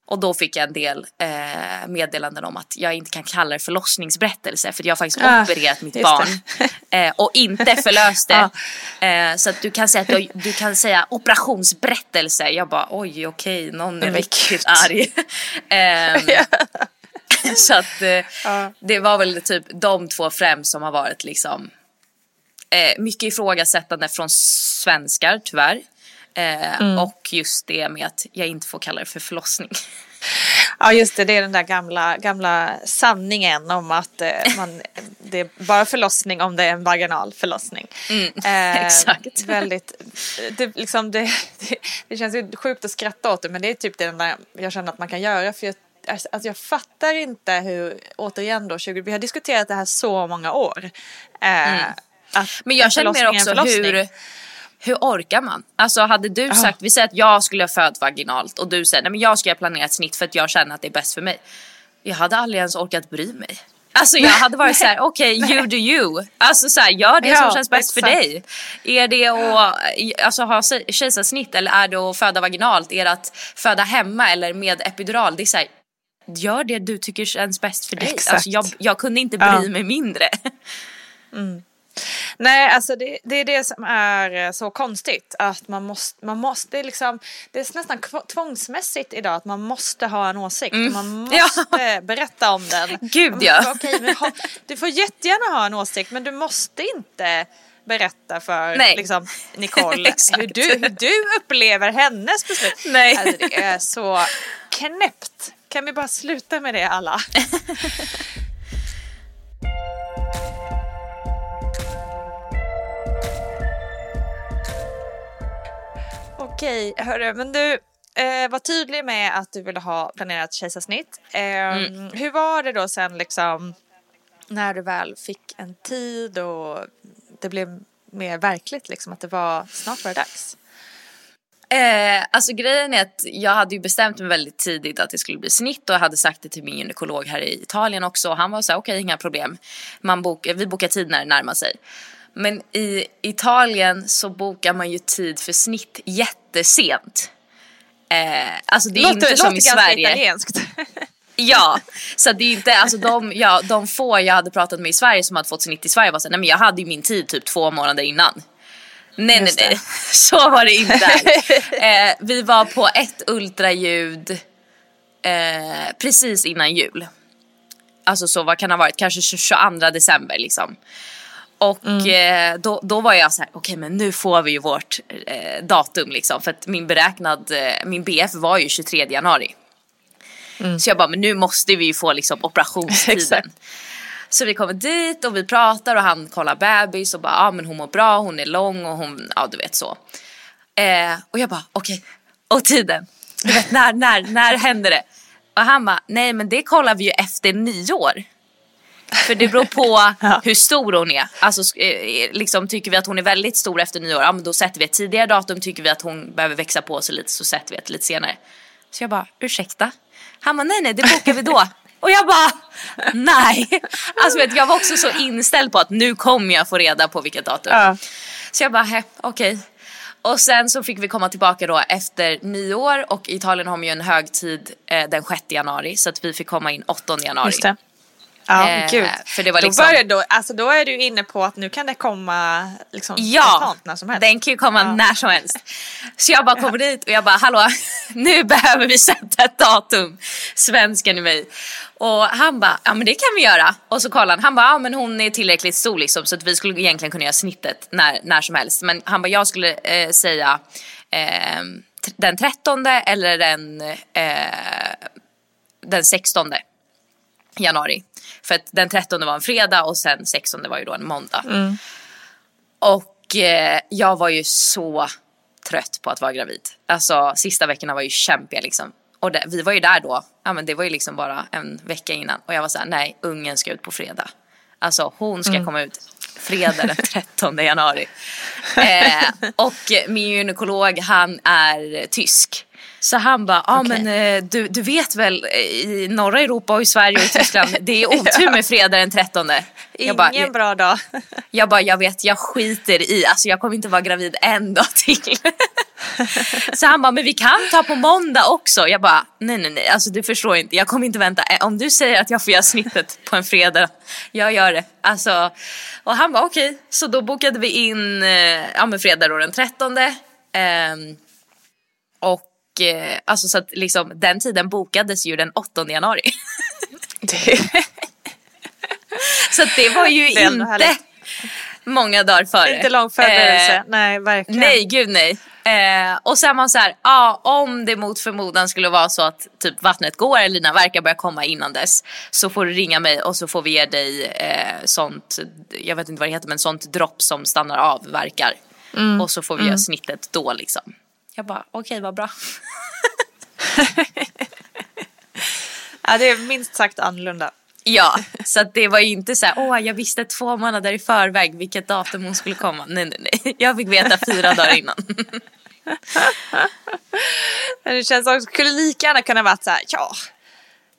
Och då fick jag en del eh, meddelanden om att jag inte kan kalla det förlossningsberättelse för jag har faktiskt Ah, opererat mitt barn eh, och inte förlöst det. Eh, så att du kan säga att du, du kan säga operationsberättelse. Jag bara oj okej någon är riktigt arg. Ehm, så att eh, det var väl typ de två främst som har varit liksom eh, mycket ifrågasättande från svenskar tyvärr. Eh, Mm. Och just det med att jag inte får kalla det för förlossning. Ja just det, det är den där gamla, gamla sanningen om att eh, man, det är bara förlossning om det är en vaginal förlossning. Eh, exakt. Väldigt, det, liksom det, det, det känns ju sjukt att skratta åt det men det är typ det enda jag känner att man kan göra för jag, alltså, alltså jag fattar inte hur, återigen då, 20, vi har diskuterat det här så många år. Eh, att Men jag känner mer också hur, hur orkar man? Alltså hade du sagt, vi säger att jag skulle ha född vaginalt och du säger nej men jag ska planera ett snitt för att jag känner att det är bäst för mig. Jag hade aldrig ens orkat bry mig. Alltså jag hade varit så här: okej you do you. Alltså så här, gör det Ja, som känns bäst för exakt. dig. Är det att alltså, ha kejsarsnitt eller är det att föda vaginalt? Är det att föda hemma eller med epidural? Det är så här, gör det du tycker känns bäst för dig. Exakt. Alltså, jag, jag kunde inte bry Ja. mig mindre. Nej, alltså det, det är det som är eh, så konstigt. Att man måste, man måste det är liksom, det är nästan tvångsmässigt idag att man måste ha en åsikt. Och man måste Mm. Ja. berätta om den. Gud, Man ja. Okej, ha, du får jättegärna ha en åsikt men du måste inte berätta för Nej. liksom, Nicole hur, du, hur du upplever hennes beslut. Nej. Alltså, det är så knäppt. Kan vi bara sluta med det alla? Okej, hörru, men du eh, var tydlig med att du ville ha planerat kejsarsnitt. Eh, Hur var det då sen liksom när du väl fick en tid och det blev mer verkligt liksom att det var snart var det dags? Eh, alltså grejen är att jag hade ju bestämt mig väldigt tidigt att det skulle bli snitt och jag hade sagt det till min gynekolog här i Italien också och han var så här okej inga problem. Man bok, vi bokar tid när det närmar sig. Men i Italien så bokar man ju tid för snitt jättesent. Eh, alltså det är inte som i ganska Sverige. italienskt. Ja, så det är inte, alltså de, ja, de få jag hade pratat med i Sverige som hade fått snitt i Sverige var såhär, nej men jag hade ju min tid typ två månader innan. Nej nej Just det. nej, så var det inte eh, Vi var på ett ultraljud eh, precis innan jul. Alltså så vad kan det ha varit, kanske 22 december liksom. Och Mm. eh, då, då var jag så här, okej men nu får vi ju vårt eh, datum liksom. För att min beräknad, eh, min BF var ju 23 januari. Så jag bara, men nu måste vi ju få liksom operationstiden. Så vi kommer dit och vi pratar och han kollar bebis och bara, ja men hon mår bra, hon är lång och hon, ja du vet så. Eh, och jag bara, okej, och tiden? Du vet när, när, när händer det? Och han bara, nej men det kollar vi ju efter nyår. För det beror på hur stor hon är. Alltså, eh, liksom, tycker vi att hon är väldigt stor efter nyår, ja, men då sätter vi ett tidigare datum. Tycker vi att hon behöver växa på sig lite så sätter vi ett lite senare. Så jag bara, ursäkta? Han bara, nej nej det bokar vi då. Och jag bara, nej. Alltså vet, jag var också så inställd på att nu kommer jag få reda på vilket datum. Ja. Så jag bara, okej. Okay. Och sen så fick vi komma tillbaka då efter nyår och Italien har ju en högtid eh, den 6 januari så att vi fick komma in 8 januari. Just det. Ja, Eh, gud. för det var då, liksom- börjar, då, alltså, då är du inne på att nu kan det komma liksom, Ja, när som helst. den kan ju komma Ja. när som helst. Så jag bara kommer dit och jag bara hallå, nu behöver vi sätta ett datum. Svensken i mig. Och han bara, ja men det kan vi göra. Och så kollar han, han bara, ja men hon är tillräckligt stor liksom så att vi skulle egentligen kunna göra snittet när, när som helst. Men han bara, jag skulle eh, säga eh, den 13 eller den, eh, den 16 januari. För att den 13 var en fredag och sen 16 var ju då en måndag. Och eh, jag var ju så trött på att vara gravid. Alltså sista veckorna var ju kämpiga liksom. Och det, vi var ju där då, ja men det var ju liksom bara en vecka innan. Och jag var så här, nej ungen ska ut på fredag. Alltså hon ska komma ut fredag den 13 januari. Eh, och min gynekolog han är tysk. Så han bara, ja Okej. men eh, du, du vet väl eh, i norra Europa och i Sverige och i Tyskland, det är otur med fredag den 13. Jag Ingen bara, bra dag. jag bara, jag vet, jag skiter i, alltså jag kommer inte vara gravid en dag till. Så han bara, men vi kan ta på måndag också. Jag bara, nej nej nej, alltså du förstår inte, jag kommer inte vänta. Eh, Om du säger att jag får göra snittet på en fredag, jag gör det. Alltså, och han bara, okej. Så då bokade vi in, ja men fredag då den 13. Ehm, och eh, alltså så att liksom den tiden bokades ju den 8 januari. Så att det var ju Det inte härligt. många dagar före. Inte lång förberedelse. Eh, nej, verkligen. nej, gud nej. Eh, och sen man så här, ja om det mot förmodan skulle vara så att typ vattnet går eller dina verkar börja komma innan dess så får du ringa mig och så får vi ge dig eh, sånt, jag vet inte vad det heter men sånt dropp som stannar av verkar. Mm. Och så får vi göra snittet då liksom. Jag bara okej vad bra. Ja, det är minst sagt annorlunda. Ja, så det var ju inte så här, åh jag visste två månader i förväg vilket datum hon skulle komma. Nej, nej, nej. Jag fick veta fyra dagar innan. Men det känns också, skulle lika gärna kunna varit så här, ja,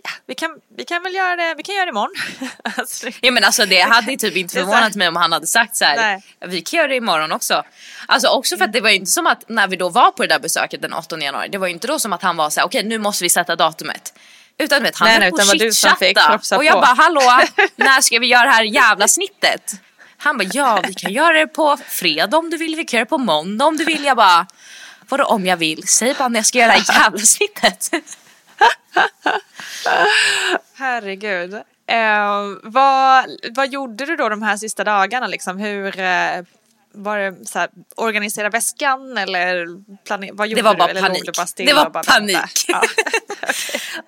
ja vi, kan, vi kan väl göra det, vi kan göra det imorgon. alltså, Ja men alltså det hade ju typ inte förvånat mig om han hade sagt så här. Nej. vi kan göra det imorgon också. Alltså också för att det var ju inte som att när vi då var på det där besöket den 8 januari, det var ju inte då som att han var så här, okej nu måste vi sätta datumet. Utan vet, han Nej, höll på att chitchatta. Och jag på. bara hallå, när ska vi göra det här jävla snittet? Han bara ja vi kan göra det på fredag om du vill, vi kan göra det på måndag om du vill. Jag bara vadå om jag vill? Säg bara när jag ska göra det här jävla snittet. Herregud. Eh, vad, vad gjorde du då de här sista dagarna? Liksom? Hur, eh, var det så här, organisera väskan eller planera? Vad gjorde var du? bara låg panik. du bara Det var bara panik. Ja.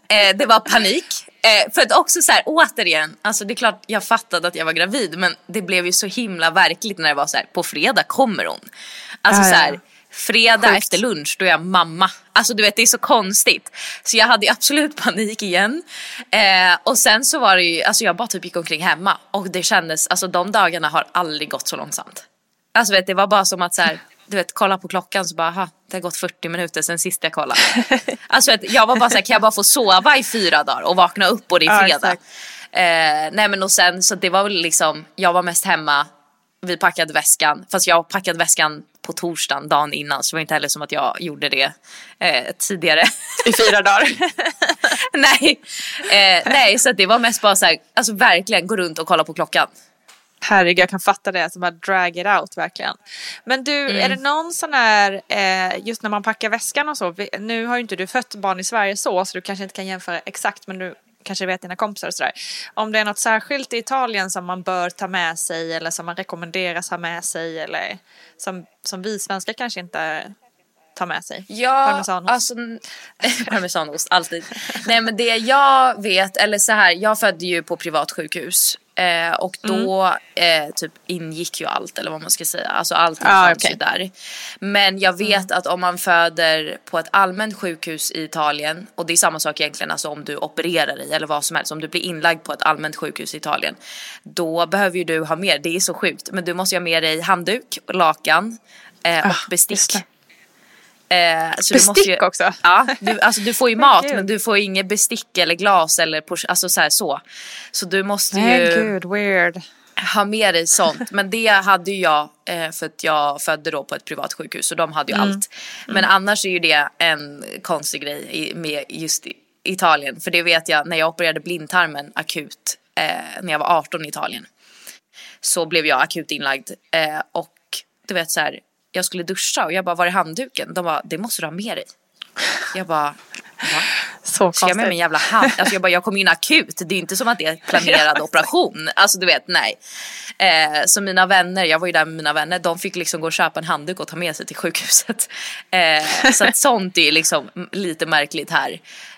Eh, det var panik. Eh, för att också så här, återigen, alltså det är klart jag fattade att jag var gravid men det blev ju så himla verkligt när det var så här, på fredag kommer hon. Alltså Ja, så ja. Fredag Sjukt. efter lunch då är jag mamma. Alltså du vet det är så konstigt. Så jag hade absolut panik igen. Eh, och sen så var det ju, alltså jag bara typ gick omkring hemma och det kändes, alltså de dagarna har aldrig gått så långsamt. Alltså vet, det var bara som att så här, du vet, kolla på klockan så bara, aha, det har gått 40 minuter sen sist jag kollade. Alltså vet, jag var bara så här, kan jag bara få sova i fyra dagar och vakna upp och det är fredag. eh, nej men och sen så det var väl liksom, jag var mest hemma, vi packade väskan, fast jag packade väskan på torsdagen dagen innan så det var inte heller som att jag gjorde det eh, tidigare. I fyra dagar. nej, eh, nej så det var mest bara så här, alltså verkligen gå runt och kolla på klockan. Herregud, jag kan fatta det. Som bara drag it out verkligen. Men du, Mm. är det någon sån här, eh, just när man packar väskan och så. Nu har ju inte du fött barn i Sverige så, så du kanske inte kan jämföra exakt, men du kanske vet dina kompisar och sådär. Om det är något särskilt i Italien som man bör ta med sig eller som man rekommenderas ha med sig eller som, som vi svenskar kanske inte tar med sig. Ja, Parmesanost. alltså parmesanost, alltid. Nej men det jag vet, eller så här, jag födde ju på privatsjukhus Eh, och då eh, typ ingick ju allt eller vad man ska säga. Alltså allting Ah, fanns okej. ju där. Men jag vet att om man föder på ett allmänt sjukhus i Italien och det är samma sak egentligen alltså om du opererar dig eller vad som helst. Om du blir inlagd på ett allmänt sjukhus i Italien. Då behöver ju du ha med, det är så sjukt, men du måste ju ha med dig handduk, lakan eh, och Ah, bestick. Eh, så du Bestick ju, också? Ja, du, alltså du får ju mat men du får inget bestick eller glas eller alltså så, här, så. Så du måste ju gud, weird. ha med dig sånt. Men det hade ju jag eh, för att jag födde då på ett privat sjukhus så de hade ju Mm. allt. Men annars är ju det en konstig grej i, med just Italien. För det vet jag när jag opererade blindtarmen akut eh, när jag var 18 i Italien. Så blev jag akut inlagd eh, och du vet så här jag skulle duscha och jag bara var är handduken? De bara det måste du ha med dig. Jag bara va? Så Ska jag med min jävla hand? Alltså jag bara, jag kom in akut. Det är inte som att det är planerad operation. Alltså du vet, nej. Eh, så mina vänner, jag var ju där med mina vänner, de fick liksom gå och köpa en handduk och ta med sig till sjukhuset. Eh, så att sånt är liksom lite märkligt här.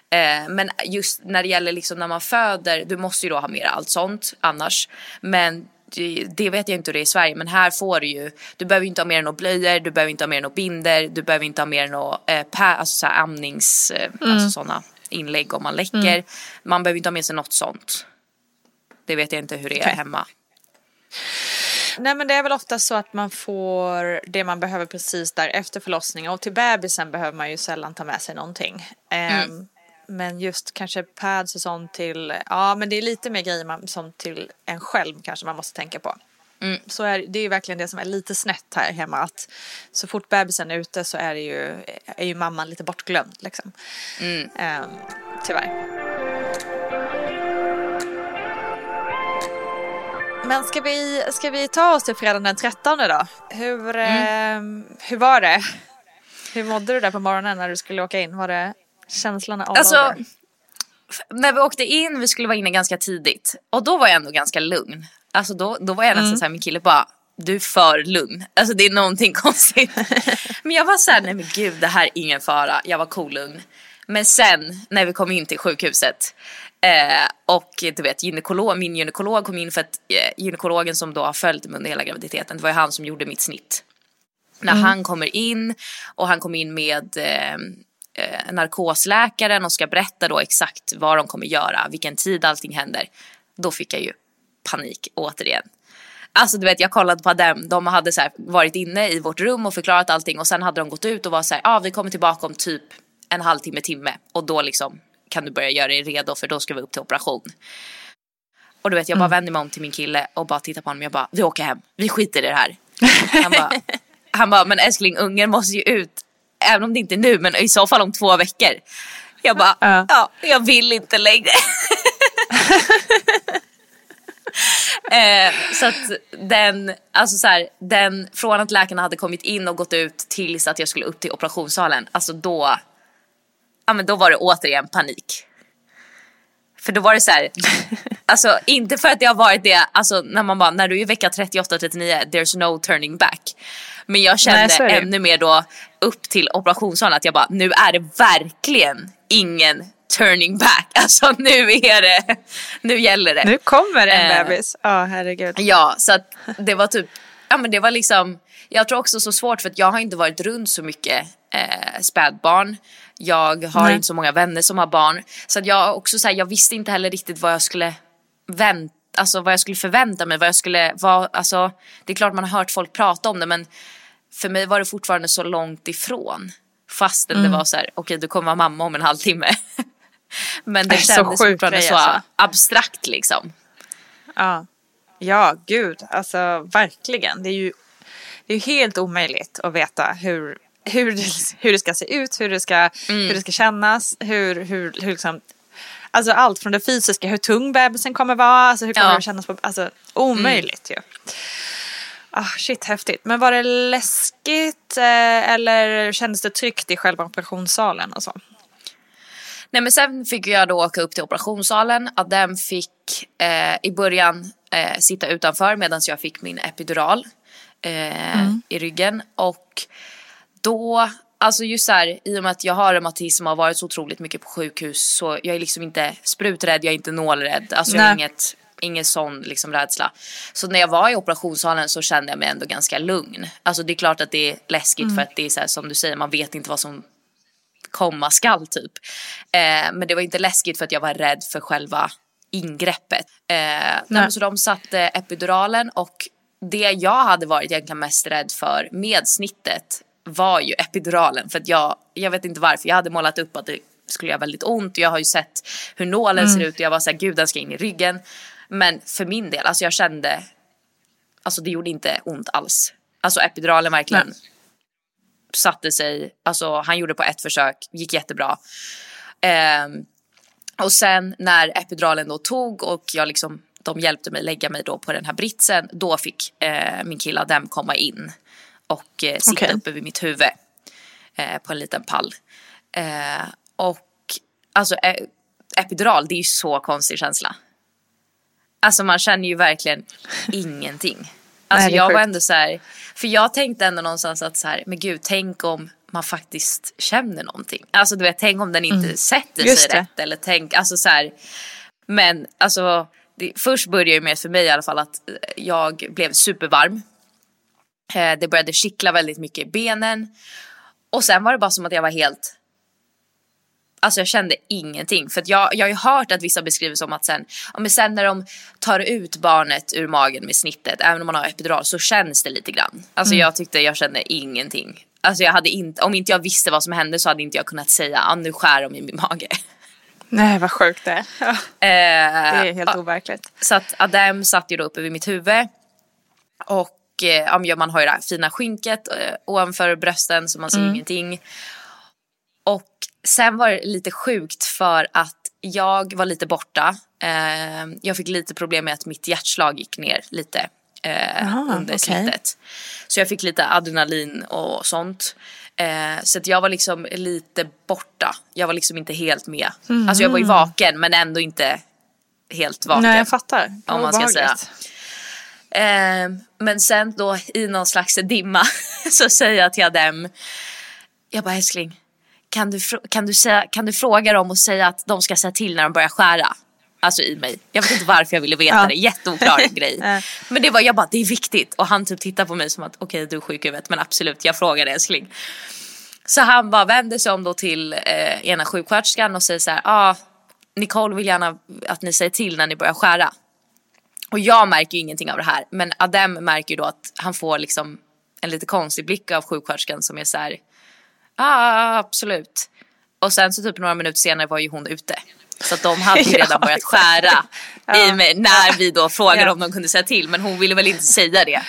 Eh, men just när det gäller liksom när man föder, du måste ju då ha med allt sånt annars. Men det- vet jag inte hur det är i Sverige men här får du ju, du behöver inte ha mer än några blöjor, du behöver inte ha mer än några binder, du behöver inte ha mer än några eh, alltså så amnings, eh, alltså sådana inlägg om man läcker. Man behöver inte ha med sig något sånt. Det vet jag inte hur det är Okej. hemma. Nej men det är väl ofta så att man får det man behöver precis där efter förlossningen och till bebisen behöver man ju sällan ta med sig någonting. Ehm, Men just kanske pads och sånt till, ja men det är lite mer grejer man, som till en själv kanske man måste tänka på. Så är, det är ju verkligen det som är lite snett här hemma att så fort bebisen är ute så är, det ju, är ju mamman lite bortglömd liksom. Ehm, tyvärr. Men ska vi, ska vi ta oss till fredagen den 13 då? Hur, eh, hur var det? Hur mådde du där på morgonen när du skulle åka in? Var det känslorna all Alltså, over? när vi åkte in, vi skulle vara inne ganska tidigt. Och då var jag ändå ganska lugn. Alltså då, då var jag nästan så här, min kille bara, du är för lugn. Alltså det är någonting konstigt. men jag var så här, nej men gud det här är ingen fara. Jag var cool lugn. Men sen när vi kom in till sjukhuset eh, och du vet gynekolog, min gynekolog kom in för att eh, gynekologen som då har följt mig under hela graviditeten, det var ju han som gjorde mitt snitt. När han kommer in och han kommer in med eh, eh, narkosläkaren och ska berätta då exakt vad de kommer göra, vilken tid allting händer. Då fick jag ju panik återigen. Alltså du vet jag kollade på dem, de hade så här varit inne i vårt rum och förklarat allting och sen hade de gått ut och var så här, ja ah, vi kommer tillbaka om typ en halvtimme, timme och då liksom kan du börja göra dig redo för då ska vi upp till operation. Och du vet jag bara vänder mig om till min kille och bara tittar på honom jag bara, vi åker hem, vi skiter i det här. Han bara, han bara men älskling ungen måste ju ut, även om det inte är nu men i så fall om två veckor. Jag bara, Ja. ja jag vill inte längre. Eh, så att den, alltså så här, den, från att läkarna hade kommit in och gått ut tills att jag skulle upp till operationssalen, alltså då, ja men då var det återigen panik. För då var det så här, alltså inte för att det har varit det, alltså när man bara, när du är i vecka 38-39, there's no turning back. Men jag kände Nej, ännu mer då upp till operationssalen att jag bara, nu är det verkligen ingen turning back. Alltså nu är det, nu gäller det. Nu kommer en Eh, bebis. Ja, herregud. Ja, så att det var typ, ja men det var liksom, jag tror också så svårt för att jag har inte varit runt så mycket eh, spädbarn. Jag har Nej. inte så många vänner som har barn. Så att jag också så här, jag visste inte heller riktigt vad jag skulle vänta, alltså vad jag skulle förvänta mig, vad jag skulle, vad, alltså det är klart man har hört folk prata om det men för mig var det fortfarande så långt ifrån. Fastän Mm. det var så här, okej du kommer vara mamma om en halvtimme. men det så kändes sjuk fortfarande så alltså. abstrakt liksom. Ja. ja, gud. Alltså verkligen. Det är ju det är helt omöjligt att veta hur, hur, det, hur det ska se ut, hur det ska, hur det ska kännas, hur, hur, hur liksom, Alltså allt från det fysiska, hur tung bebisen kommer vara, alltså hur kommer Ja. det kännas på, alltså omöjligt ju. Ah, shit, häftigt. Men var det läskigt eh, eller kändes det tryggt i själva operationssalen och så? Nej men sen fick jag då åka upp till operationssalen. Adem fick eh, i början eh, sitta utanför medan jag fick min epidural eh, i ryggen. Och då, alltså just här, i och med att jag har reumatism och har varit så otroligt mycket på sjukhus så jag är liksom inte spruträdd, jag är inte nålrädd. Alltså jag har inget, ingen sån liksom rädsla. Så när jag var i operationssalen så kände jag mig ändå ganska lugn. Alltså det är klart att det är läskigt Mm. för att det är så här, som du säger, man vet inte vad som komma skall typ. Eh, men det var inte läskigt för att jag var rädd för själva ingreppet. Eh, så de satte epiduralen och det jag hade varit egentligen mest rädd för med snittet var ju epiduralen för att jag, jag vet inte varför, jag hade målat upp att det skulle göra väldigt ont och jag har ju sett hur nålen ser ut och jag var såhär gud den ska in i ryggen. Men för min del, alltså jag kände, alltså det gjorde inte ont alls. Alltså epiduralen verkligen Nej. satte sig, alltså han gjorde på ett försök, gick jättebra. Ehm, och sen när epiduralen då tog och jag liksom, de hjälpte mig lägga mig då på den här britsen, då fick eh, min kille Adem komma in och eh, sitta Okej. uppe vid mitt huvud eh, på en liten pall. Eh, och alltså eh, epidural, det är ju så konstig känsla. Alltså man känner ju verkligen ingenting. Alltså Nej, jag var sjukt. ändå så här, för jag tänkte ändå någonstans att så här, men gud, tänk om man faktiskt känner någonting. Alltså du vet, tänk om den inte sätter Mm. Just sig det. rätt eller tänk, alltså så här. Men alltså, det, först började det med för mig i alla fall att eh, jag blev supervarm. Eh, det började kittla väldigt mycket i benen. Och sen var det bara som att jag var helt Alltså jag kände ingenting. För jag, jag har ju hört att vissa beskriver som att sen, ja, men sen när de tar ut barnet ur magen med snittet, även om man har epidural, så känns det lite grann. Alltså jag tyckte jag kände ingenting. Alltså jag hade inte, om inte jag visste vad som hände så hade inte jag kunnat säga, ah, nu skär de i min mage. Nej, vad sjukt det är. Ja, Eh, det är helt overkligt. så att Adem satt ju då uppe vid mitt huvud. Och eh, ja, man har ju det här fina skynket eh, ovanför brösten så man ser ingenting. Och sen var det lite sjukt för att jag var lite borta. Eh, jag fick lite problem med att mitt hjärtslag gick ner lite eh, Aha, under okej. snittet. Så jag fick lite adrenalin och sånt. Eh, så att jag var liksom lite borta. Jag var liksom inte helt med. Alltså jag var ju vaken men ändå inte helt vaken. Nej, jag fattar. Om man ska säga. Obehagligt. Eh, men sen då i någon slags dimma så säger jag till Adem. Jag bara älskling. Kan du, kan, du säga, kan du fråga dem och säga att de ska säga till när de börjar skära? Alltså i mig. Jag vet inte varför jag ville veta Ja. det. Jätteoklar grej. Men det var, jag bara det är viktigt. Och han typ tittar på mig som att okej du är sjuk i huvudet men absolut jag frågar dig älskling. Så han bara vänder sig om då till eh, ena sjuksköterskan och säger så här. Ah, Nicole vill gärna att ni säger till när ni börjar skära. Och jag märker ju ingenting av det här. Men Adem märker ju då att han får liksom en lite konstig blick av sjuksköterskan som är så här. Ja, ah, absolut. Och sen så typ några minuter senare var ju hon ute. Så att de hade ju Ja, redan börjat exakt. skära i Ja. mig när vi då frågade Ja. om de kunde säga till. Men hon ville väl inte säga det.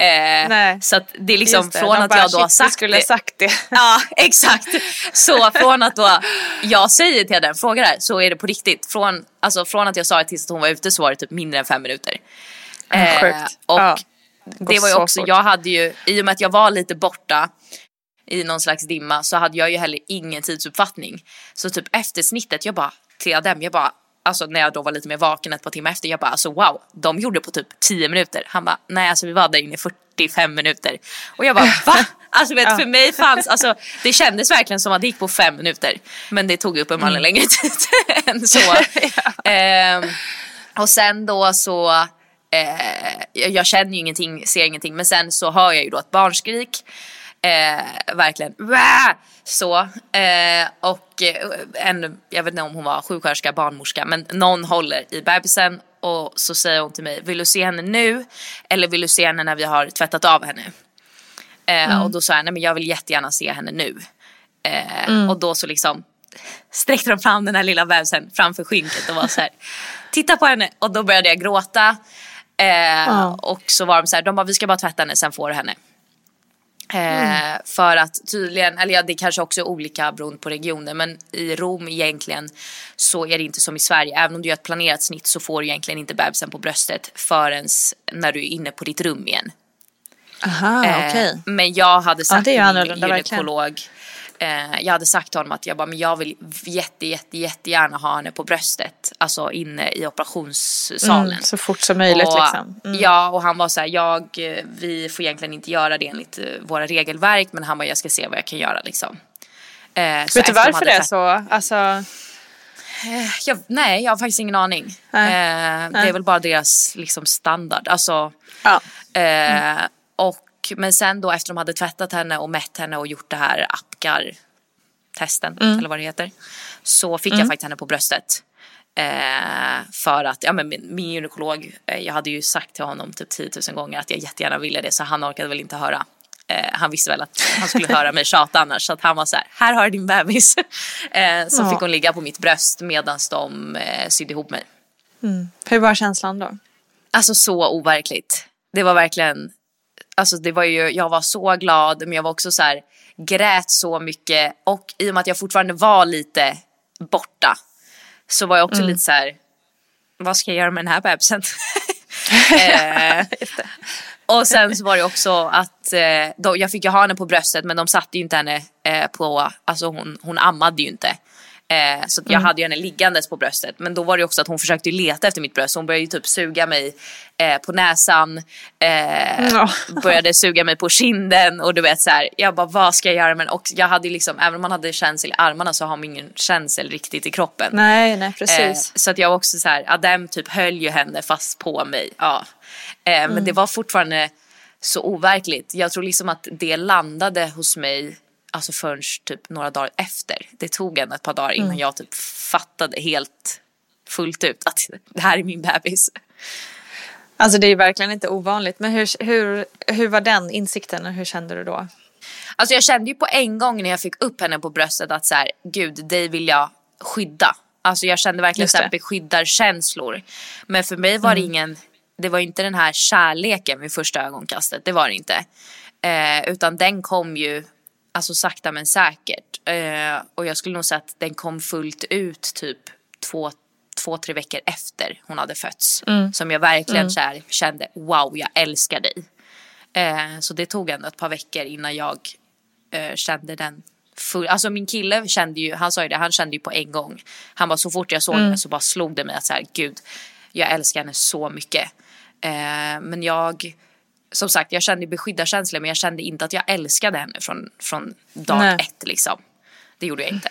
Eh, Nej. Så det är liksom det, från att bara, jag då har "Shit, du sagt skulle det. sagt det. Ja, exakt. Så från att då jag säger till den frågar här så är det på riktigt. Från, alltså från att jag sa det tills att hon var ute så var det typ mindre än fem minuter. Eh, Sjukt. och Ja. det var ju så också, fort. jag hade ju, i och med att jag var lite borta i någon slags dimma så hade jag ju heller ingen tidsuppfattning. Så typ efter snittet, jag bara, till Adem, jag bara, alltså när jag då var lite mer vaken ett par timmar efter, jag bara alltså wow, de gjorde på typ 10 minuter. Han bara, nej alltså vi var där inne i 45 minuter. Och jag bara, va? Alltså vet, för mig fanns, alltså det kändes verkligen som att det gick på fem minuter. Men det tog uppenbarligen längre tid än så. Ehm, och sen då så, eh, jag jag känner ju ingenting, ser ingenting, men sen så hör jag ju då ett barnskrik. Eh, verkligen Wah! så. Eh, och eh, en, jag vet inte om hon var sjuksköterska, barnmorska, men någon håller i bebisen och så säger hon till mig, vill du se henne nu eller vill du se henne när vi har tvättat av henne? Eh, Och då sa jag, nej men jag vill jättegärna se henne nu. Eh, Och då så liksom sträckte de fram den här lilla bebisen framför skynket och var så här, titta på henne. Och då började jag gråta. Eh, Och så var de så här, de bara, vi ska bara tvätta henne, sen får du henne. Eh, För att tydligen, eller ja det kanske också är olika beroende på regioner men i Rom egentligen så är det inte som i Sverige. Även om du gör ett planerat snitt så får du egentligen inte bebisen på bröstet förrän när du är inne på ditt rum igen. Aha, Eh, okej. Men jag hade sagt ju till min annorlunda, verkligen. Eh, jag hade sagt till honom att jag, bara, men jag vill jätte, jätte, jättegärna ha henne på bröstet. Alltså inne i operationssalen. Mm, så fort som möjligt och, liksom. Mm. Ja, och han var så här, jag, vi får egentligen inte göra det enligt eh, våra regelverk, men han bara, jag ska se vad jag kan göra liksom. Eh, Vet du varför det är så? Alltså, Eh, jag, nej, jag har faktiskt ingen aning. Eh, det är väl bara deras liksom, standard. Alltså, Ja. eh, och, men sen då efter de hade tvättat henne och mätt henne och gjort det här Apgar-testen, eller vad det heter. Så fick jag faktiskt henne på bröstet. Eh, för att, ja men min, min gynekolog, eh, jag hade ju sagt till honom typ 10 000 gånger att jag jättegärna ville det så han orkade väl inte höra. Eh, han visste väl att han skulle höra mig tjata annars så att han var så här, här har du din bebis. eh, så Ja. fick hon ligga på mitt bröst medan de eh, sydde ihop mig. Hur var känslan då? Alltså så overkligt. Det var verkligen, alltså det var ju, jag var så glad men jag var också så här, grät så mycket och i och med att jag fortfarande var lite borta så var jag också lite så här, vad ska jag göra med den här bebisen? eh, och sen så var det också att eh, då, jag fick ju ha henne på bröstet men de satte ju inte henne eh, på, alltså hon, hon ammade ju inte. Eh, så jag hade ju henne liggandes på bröstet. Men då var det också att hon försökte leta efter mitt bröst. Så hon började ju typ suga mig eh, på näsan. Eh, Ja. Började suga mig på kinden. Och du vet så här, jag bara vad ska jag göra? Men och jag hade liksom, även om man hade känsel i armarna så har man ingen känsel riktigt i kroppen. Nej, nej Eh, precis. så att jag också så här, Adem typ höll ju henne fast på mig. Ja. Eh, Men det var fortfarande så overkligt. Jag tror liksom att det landade hos mig alltså förrän typ några dagar efter. Det tog ändå ett par dagar innan jag typ fattade helt fullt ut att det här är min bebis. Alltså det är ju verkligen inte ovanligt. Men hur, hur, hur var den insikten och hur kände du då? Alltså jag kände ju på en gång när jag fick upp henne på bröstet att så här, gud, dig vill jag skydda. Alltså jag kände verkligen så här beskyddarkänslor. Men för mig var det ingen, det var inte den här kärleken vid första ögonkastet, det var det inte. Eh, utan den kom ju, alltså sakta men säkert. Eh, och jag skulle nog säga att den kom fullt ut typ två, två tre veckor efter hon hade fötts. Som jag verkligen så här, kände, wow, jag älskar dig. Eh, så det tog ändå ett par veckor innan jag eh, kände den full. Alltså min kille kände ju, han sa ju det, han kände ju på en gång. Han bara så fort jag såg henne så bara slog det mig att så här, gud, jag älskar henne så mycket. Eh, men jag, som sagt, jag kände beskyddarkänslor men jag kände inte att jag älskade henne från, från dag Nej. ett liksom. Det gjorde jag inte.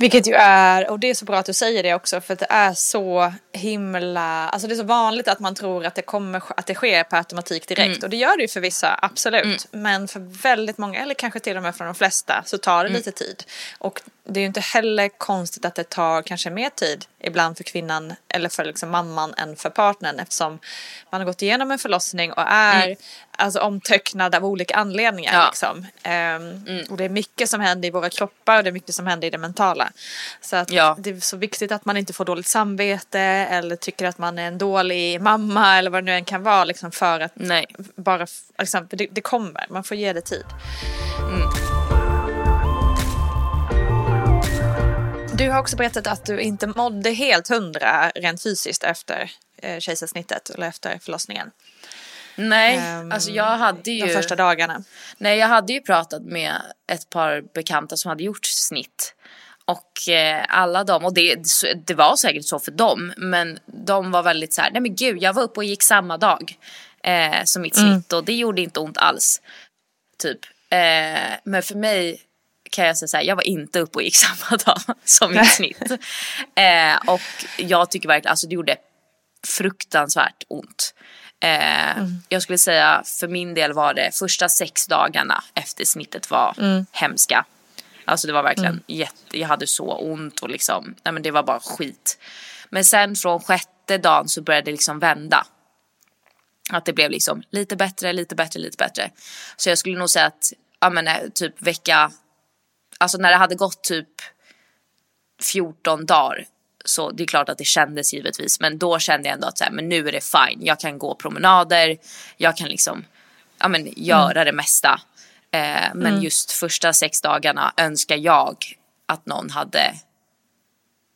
Vilket ju är, och det är så bra att du säger det också för att det är så himla, alltså det är så vanligt att man tror att det kommer, att det sker per automatik direkt och det gör det ju för vissa, absolut. Men för väldigt många, eller kanske till och med för de flesta, så tar det lite tid. Och det är ju inte heller konstigt att det tar kanske mer tid ibland för kvinnan eller för liksom mamman än för partnern eftersom man har gått igenom en förlossning och är alltså, omtöcknad av olika anledningar. Ja. Liksom. Ehm, Och det är mycket som händer i våra kroppar och det är mycket som händer i det mentala. Så att Ja. det är så viktigt att man inte får dåligt samvete eller tycker att man är en dålig mamma eller vad det nu än kan vara liksom för att Nej. bara, liksom, det, det kommer, man får ge det tid. Du har också berättat att du inte mådde helt hundra rent fysiskt efter eh, kejsarsnittet eller efter förlossningen. Nej, Ehm, alltså jag hade ju... De första dagarna. Nej, jag hade ju pratat med ett par bekanta som hade gjort snitt. Och eh, alla de, och det, det var säkert så för dem, men de var väldigt så här, nej men gud, jag var uppe och gick samma dag eh, som mitt snitt och det gjorde inte ont alls. Typ. Eh, men för mig kan jag säga så här, jag var inte uppe och gick samma dag som mitt snitt. Eh, och jag tycker verkligen, alltså det gjorde fruktansvärt ont. Eh, Jag skulle säga för min del var det första sex dagarna efter snittet var hemska. Alltså det var verkligen jätte, jag hade så ont och liksom, nej men det var bara skit. Men sen från sjätte dagen så började det liksom vända. Att det blev liksom lite bättre, lite bättre, lite bättre. Så jag skulle nog säga att, ja men eh, typ vecka, alltså när det hade gått typ 14 dagar så det är klart att det kändes givetvis men då kände jag ändå att så här, men nu är det fine. Jag kan gå promenader, jag kan liksom ja, men, göra det mesta. Eh, men just första sex dagarna önskar jag att någon hade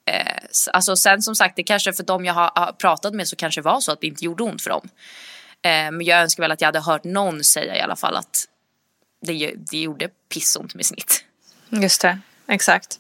eh, Alltså sen som sagt, det kanske för dem jag har, pratat med så kanske det var så att det inte gjorde ont för dem. Eh, men jag önskar väl att jag hade hört någon säga i alla fall att det, det gjorde pissont med snitt. Just det, exakt.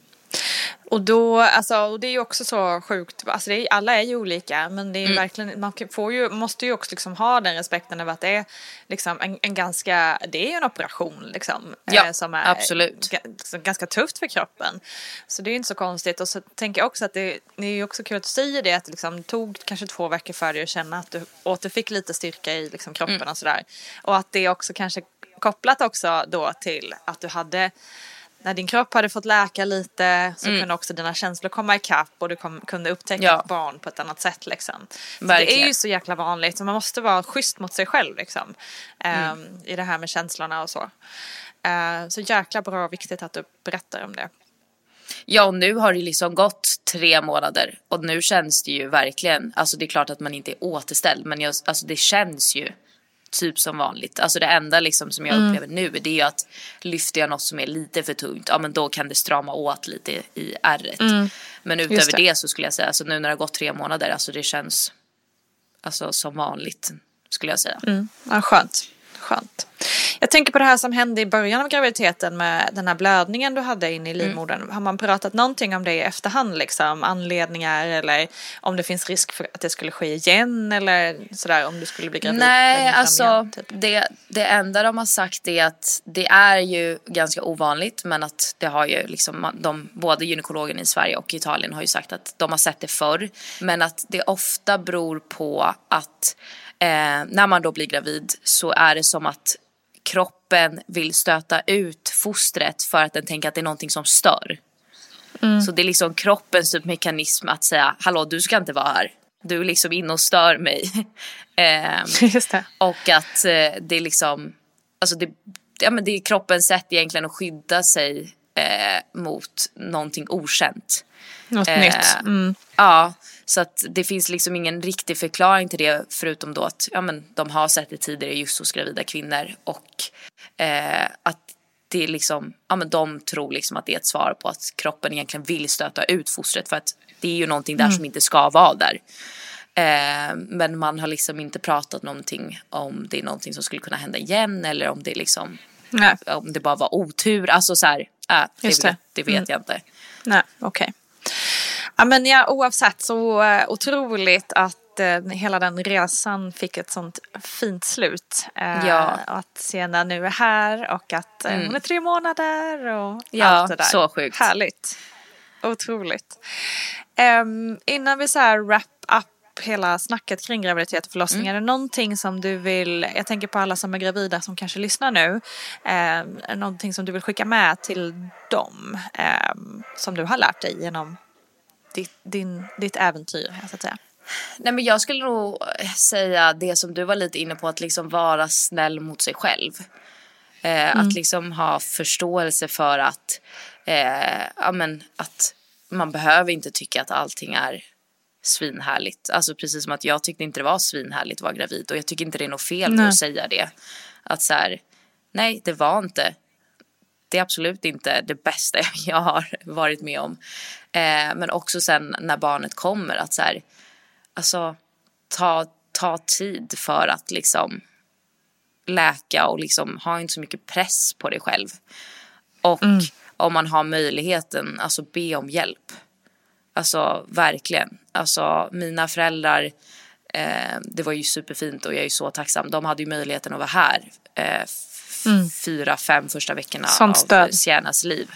Och då, alltså, och det är ju också så sjukt, alltså är, alla är ju olika men det är Mm. verkligen, man får ju, måste ju också liksom ha den respekten över att det är liksom en, en ganska, det är ju en operation liksom. Ja, eh, som är absolut. som ganska tufft för kroppen. Så det är ju inte så konstigt och så tänker jag också att det, det är ju också kul att du säger det att det liksom tog kanske två veckor för dig att känna att du återfick lite styrka i liksom kroppen Mm. och sådär. Och att det också kanske kopplat också då till att du hade när din kropp hade fått läka lite så kunde också dina känslor komma ikapp och du kom, kunde upptäcka Mm. Ja. ett barn på ett annat sätt liksom. Det är ju så jäkla vanligt och man måste vara schysst mot sig själv liksom. Mm. Ehm, I det här med känslorna och så. Ehm, så jäkla bra och viktigt att du berättar om det. Ja, och nu har det liksom gått tre månader och nu känns det ju verkligen, alltså det är klart att man inte är återställd, men jag, alltså det känns ju typ som vanligt. Alltså det enda liksom som jag upplever nu det är att lyfter jag något som är lite för tungt, ja men då kan det strama åt lite i ärret. Men utöver det. det. så skulle jag säga, alltså nu när det har gått tre månader, alltså det känns alltså som vanligt skulle jag säga. Mm. Ja, skönt. skönt. Jag tänker på det här som hände i början av graviditeten med den här blödningen du hade in i livmodern. Har man pratat någonting om det i efterhand, liksom anledningar eller om det finns risk för att det skulle ske igen eller sådär om du skulle bli gravid? Nej, alltså igen, typ. det, det enda de har sagt är att det är ju ganska ovanligt men att det har ju liksom de, både gynekologen i Sverige och Italien har ju sagt att de har sett det förr men att det ofta beror på att eh, när man då blir gravid så är det som att kroppen vill stöta ut fostret för att den tänker att det är någonting som stör. Så det är liksom kroppens typ mekanism att säga hallå du ska inte vara här. Du är liksom inne och stör mig. Det. och att eh, det är liksom, alltså det, ja, men det är kroppens sätt egentligen att skydda sig eh, mot någonting okänt. Något Eh, nytt. Mm. Ja, så att det finns liksom ingen riktig förklaring till det förutom då att ja, men de har sett det tidigare just hos gravida kvinnor och eh, att det är liksom, ja men de tror liksom att det är ett svar på att kroppen egentligen vill stöta ut fostret för att det är ju någonting där som inte ska vara där. Eh, men man har liksom inte pratat någonting om det är någonting som skulle kunna hända igen eller om det liksom, Nej, om det bara var otur. Alltså så här, äh, det, det. det vet jag inte. nej, okej. Ja, men ja, oavsett så uh, otroligt att eh, hela den resan fick ett sånt fint slut. Eh, Ja. Att Sienna nu är här och att eh, hon är tre månader och Ja, allt det där. så sjukt. Härligt. Otroligt. Ehm, innan vi så här wrap hela snacket kring graviditet och förlossning. Mm. Är det någonting som du vill, jag tänker på alla som är gravida som kanske lyssnar nu. Um, är det någonting som du vill skicka med till dem? ehm, som du har lärt dig genom ditt, din, ditt äventyr, så att säga. Nej men jag skulle nog säga det som du var lite inne på att liksom vara snäll mot sig själv. Eh, Att liksom ha förståelse för att, eh, ja, men, att man behöver inte tycka att allting är svinhärligt. Alltså precis som att jag tyckte inte det var svinhärligt att vara gravid och jag tycker inte det är något fel att säga det. Att så här, nej det var inte det är absolut inte det bästa jag har varit med om. Eh, men också sen när barnet kommer att så här, alltså ta, ta tid för att liksom läka och liksom ha inte så mycket press på dig själv. Och om man har möjligheten, alltså be om hjälp. Alltså verkligen. Alltså mina föräldrar, eh, det var ju superfint och jag är så tacksam. De hade ju möjligheten att vara här eh, f- fyra, fem första veckorna av. Siennas liv.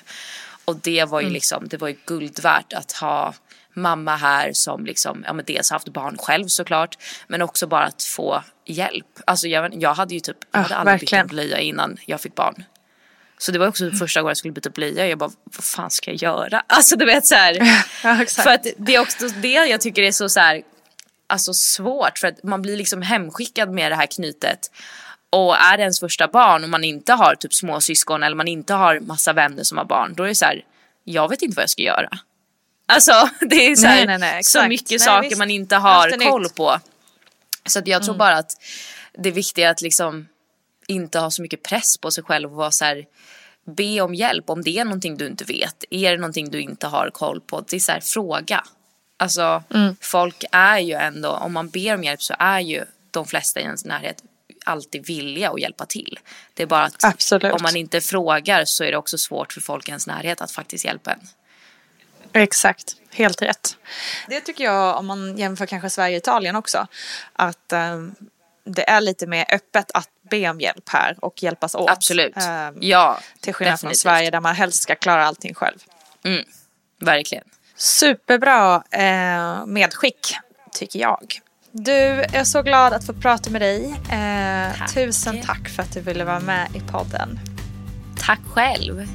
Och det var ju liksom, det var ju guld värt att ha mamma här som liksom, ja men dels haft barn själv såklart, men också bara att få hjälp. Alltså jag, jag hade ju typ, jag Ja, hade aldrig bytt verkligen. en blöja innan jag fick barn. Så det var också första gången jag skulle byta blöja. Jag bara, vad fan ska jag göra? Alltså du vet så här. Ja. För att det är också det jag tycker är så, så här, alltså svårt. För att man blir liksom hemskickad med det här knytet. Och är det ens första barn och man inte har typ små syskon eller man inte har massa vänner som har barn. Då är det så här, jag vet inte vad jag ska göra. Alltså det är så, här, Nej, nej, nej, så mycket saker visst. man inte har koll nytt. på. Så att jag Mm. tror bara att det viktiga är att liksom inte ha så mycket press på sig själv och vara så här, be om hjälp om det är någonting du inte vet. Är det någonting du inte har koll på? Det är så här, fråga. Alltså Mm. folk är ju ändå, om man ber om hjälp så är ju de flesta i ens närhet alltid villiga att hjälpa till. Det är bara att Absolut. om man inte frågar så är det också svårt för folk i ens närhet att faktiskt hjälpa en. Exakt, helt rätt. Det tycker jag om man jämför kanske Sverige och Italien också. Att um, det är lite mer öppet att be om hjälp här och hjälpas åt. Absolut. Um, ja, Till skillnad definitivt. från Sverige där man helst ska klara allting själv. Mm, verkligen. Superbra eh, medskick tycker jag. Du, är så glad att få prata med dig. Eh, tack. Tusen tack för att du ville vara med i podden. Tack själv.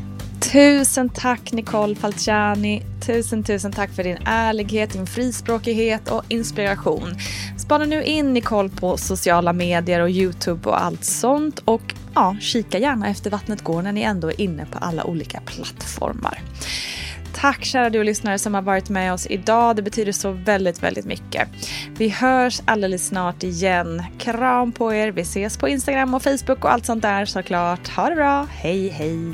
Tusen tack Nicole Falciani. Tusen, tusen tack för din ärlighet, din frispråkighet och inspiration. Spana nu in Nicole på sociala medier och Youtube och allt sånt. Och ja, kika gärna efter Vattnet går när ni ändå är inne på alla olika plattformar. Tack kära du lyssnare som har varit med oss idag. Det betyder så väldigt, väldigt mycket. Vi hörs alldeles snart igen. Kram på er. Vi ses på Instagram och Facebook och allt sånt där såklart. Ha det bra. Hej, hej.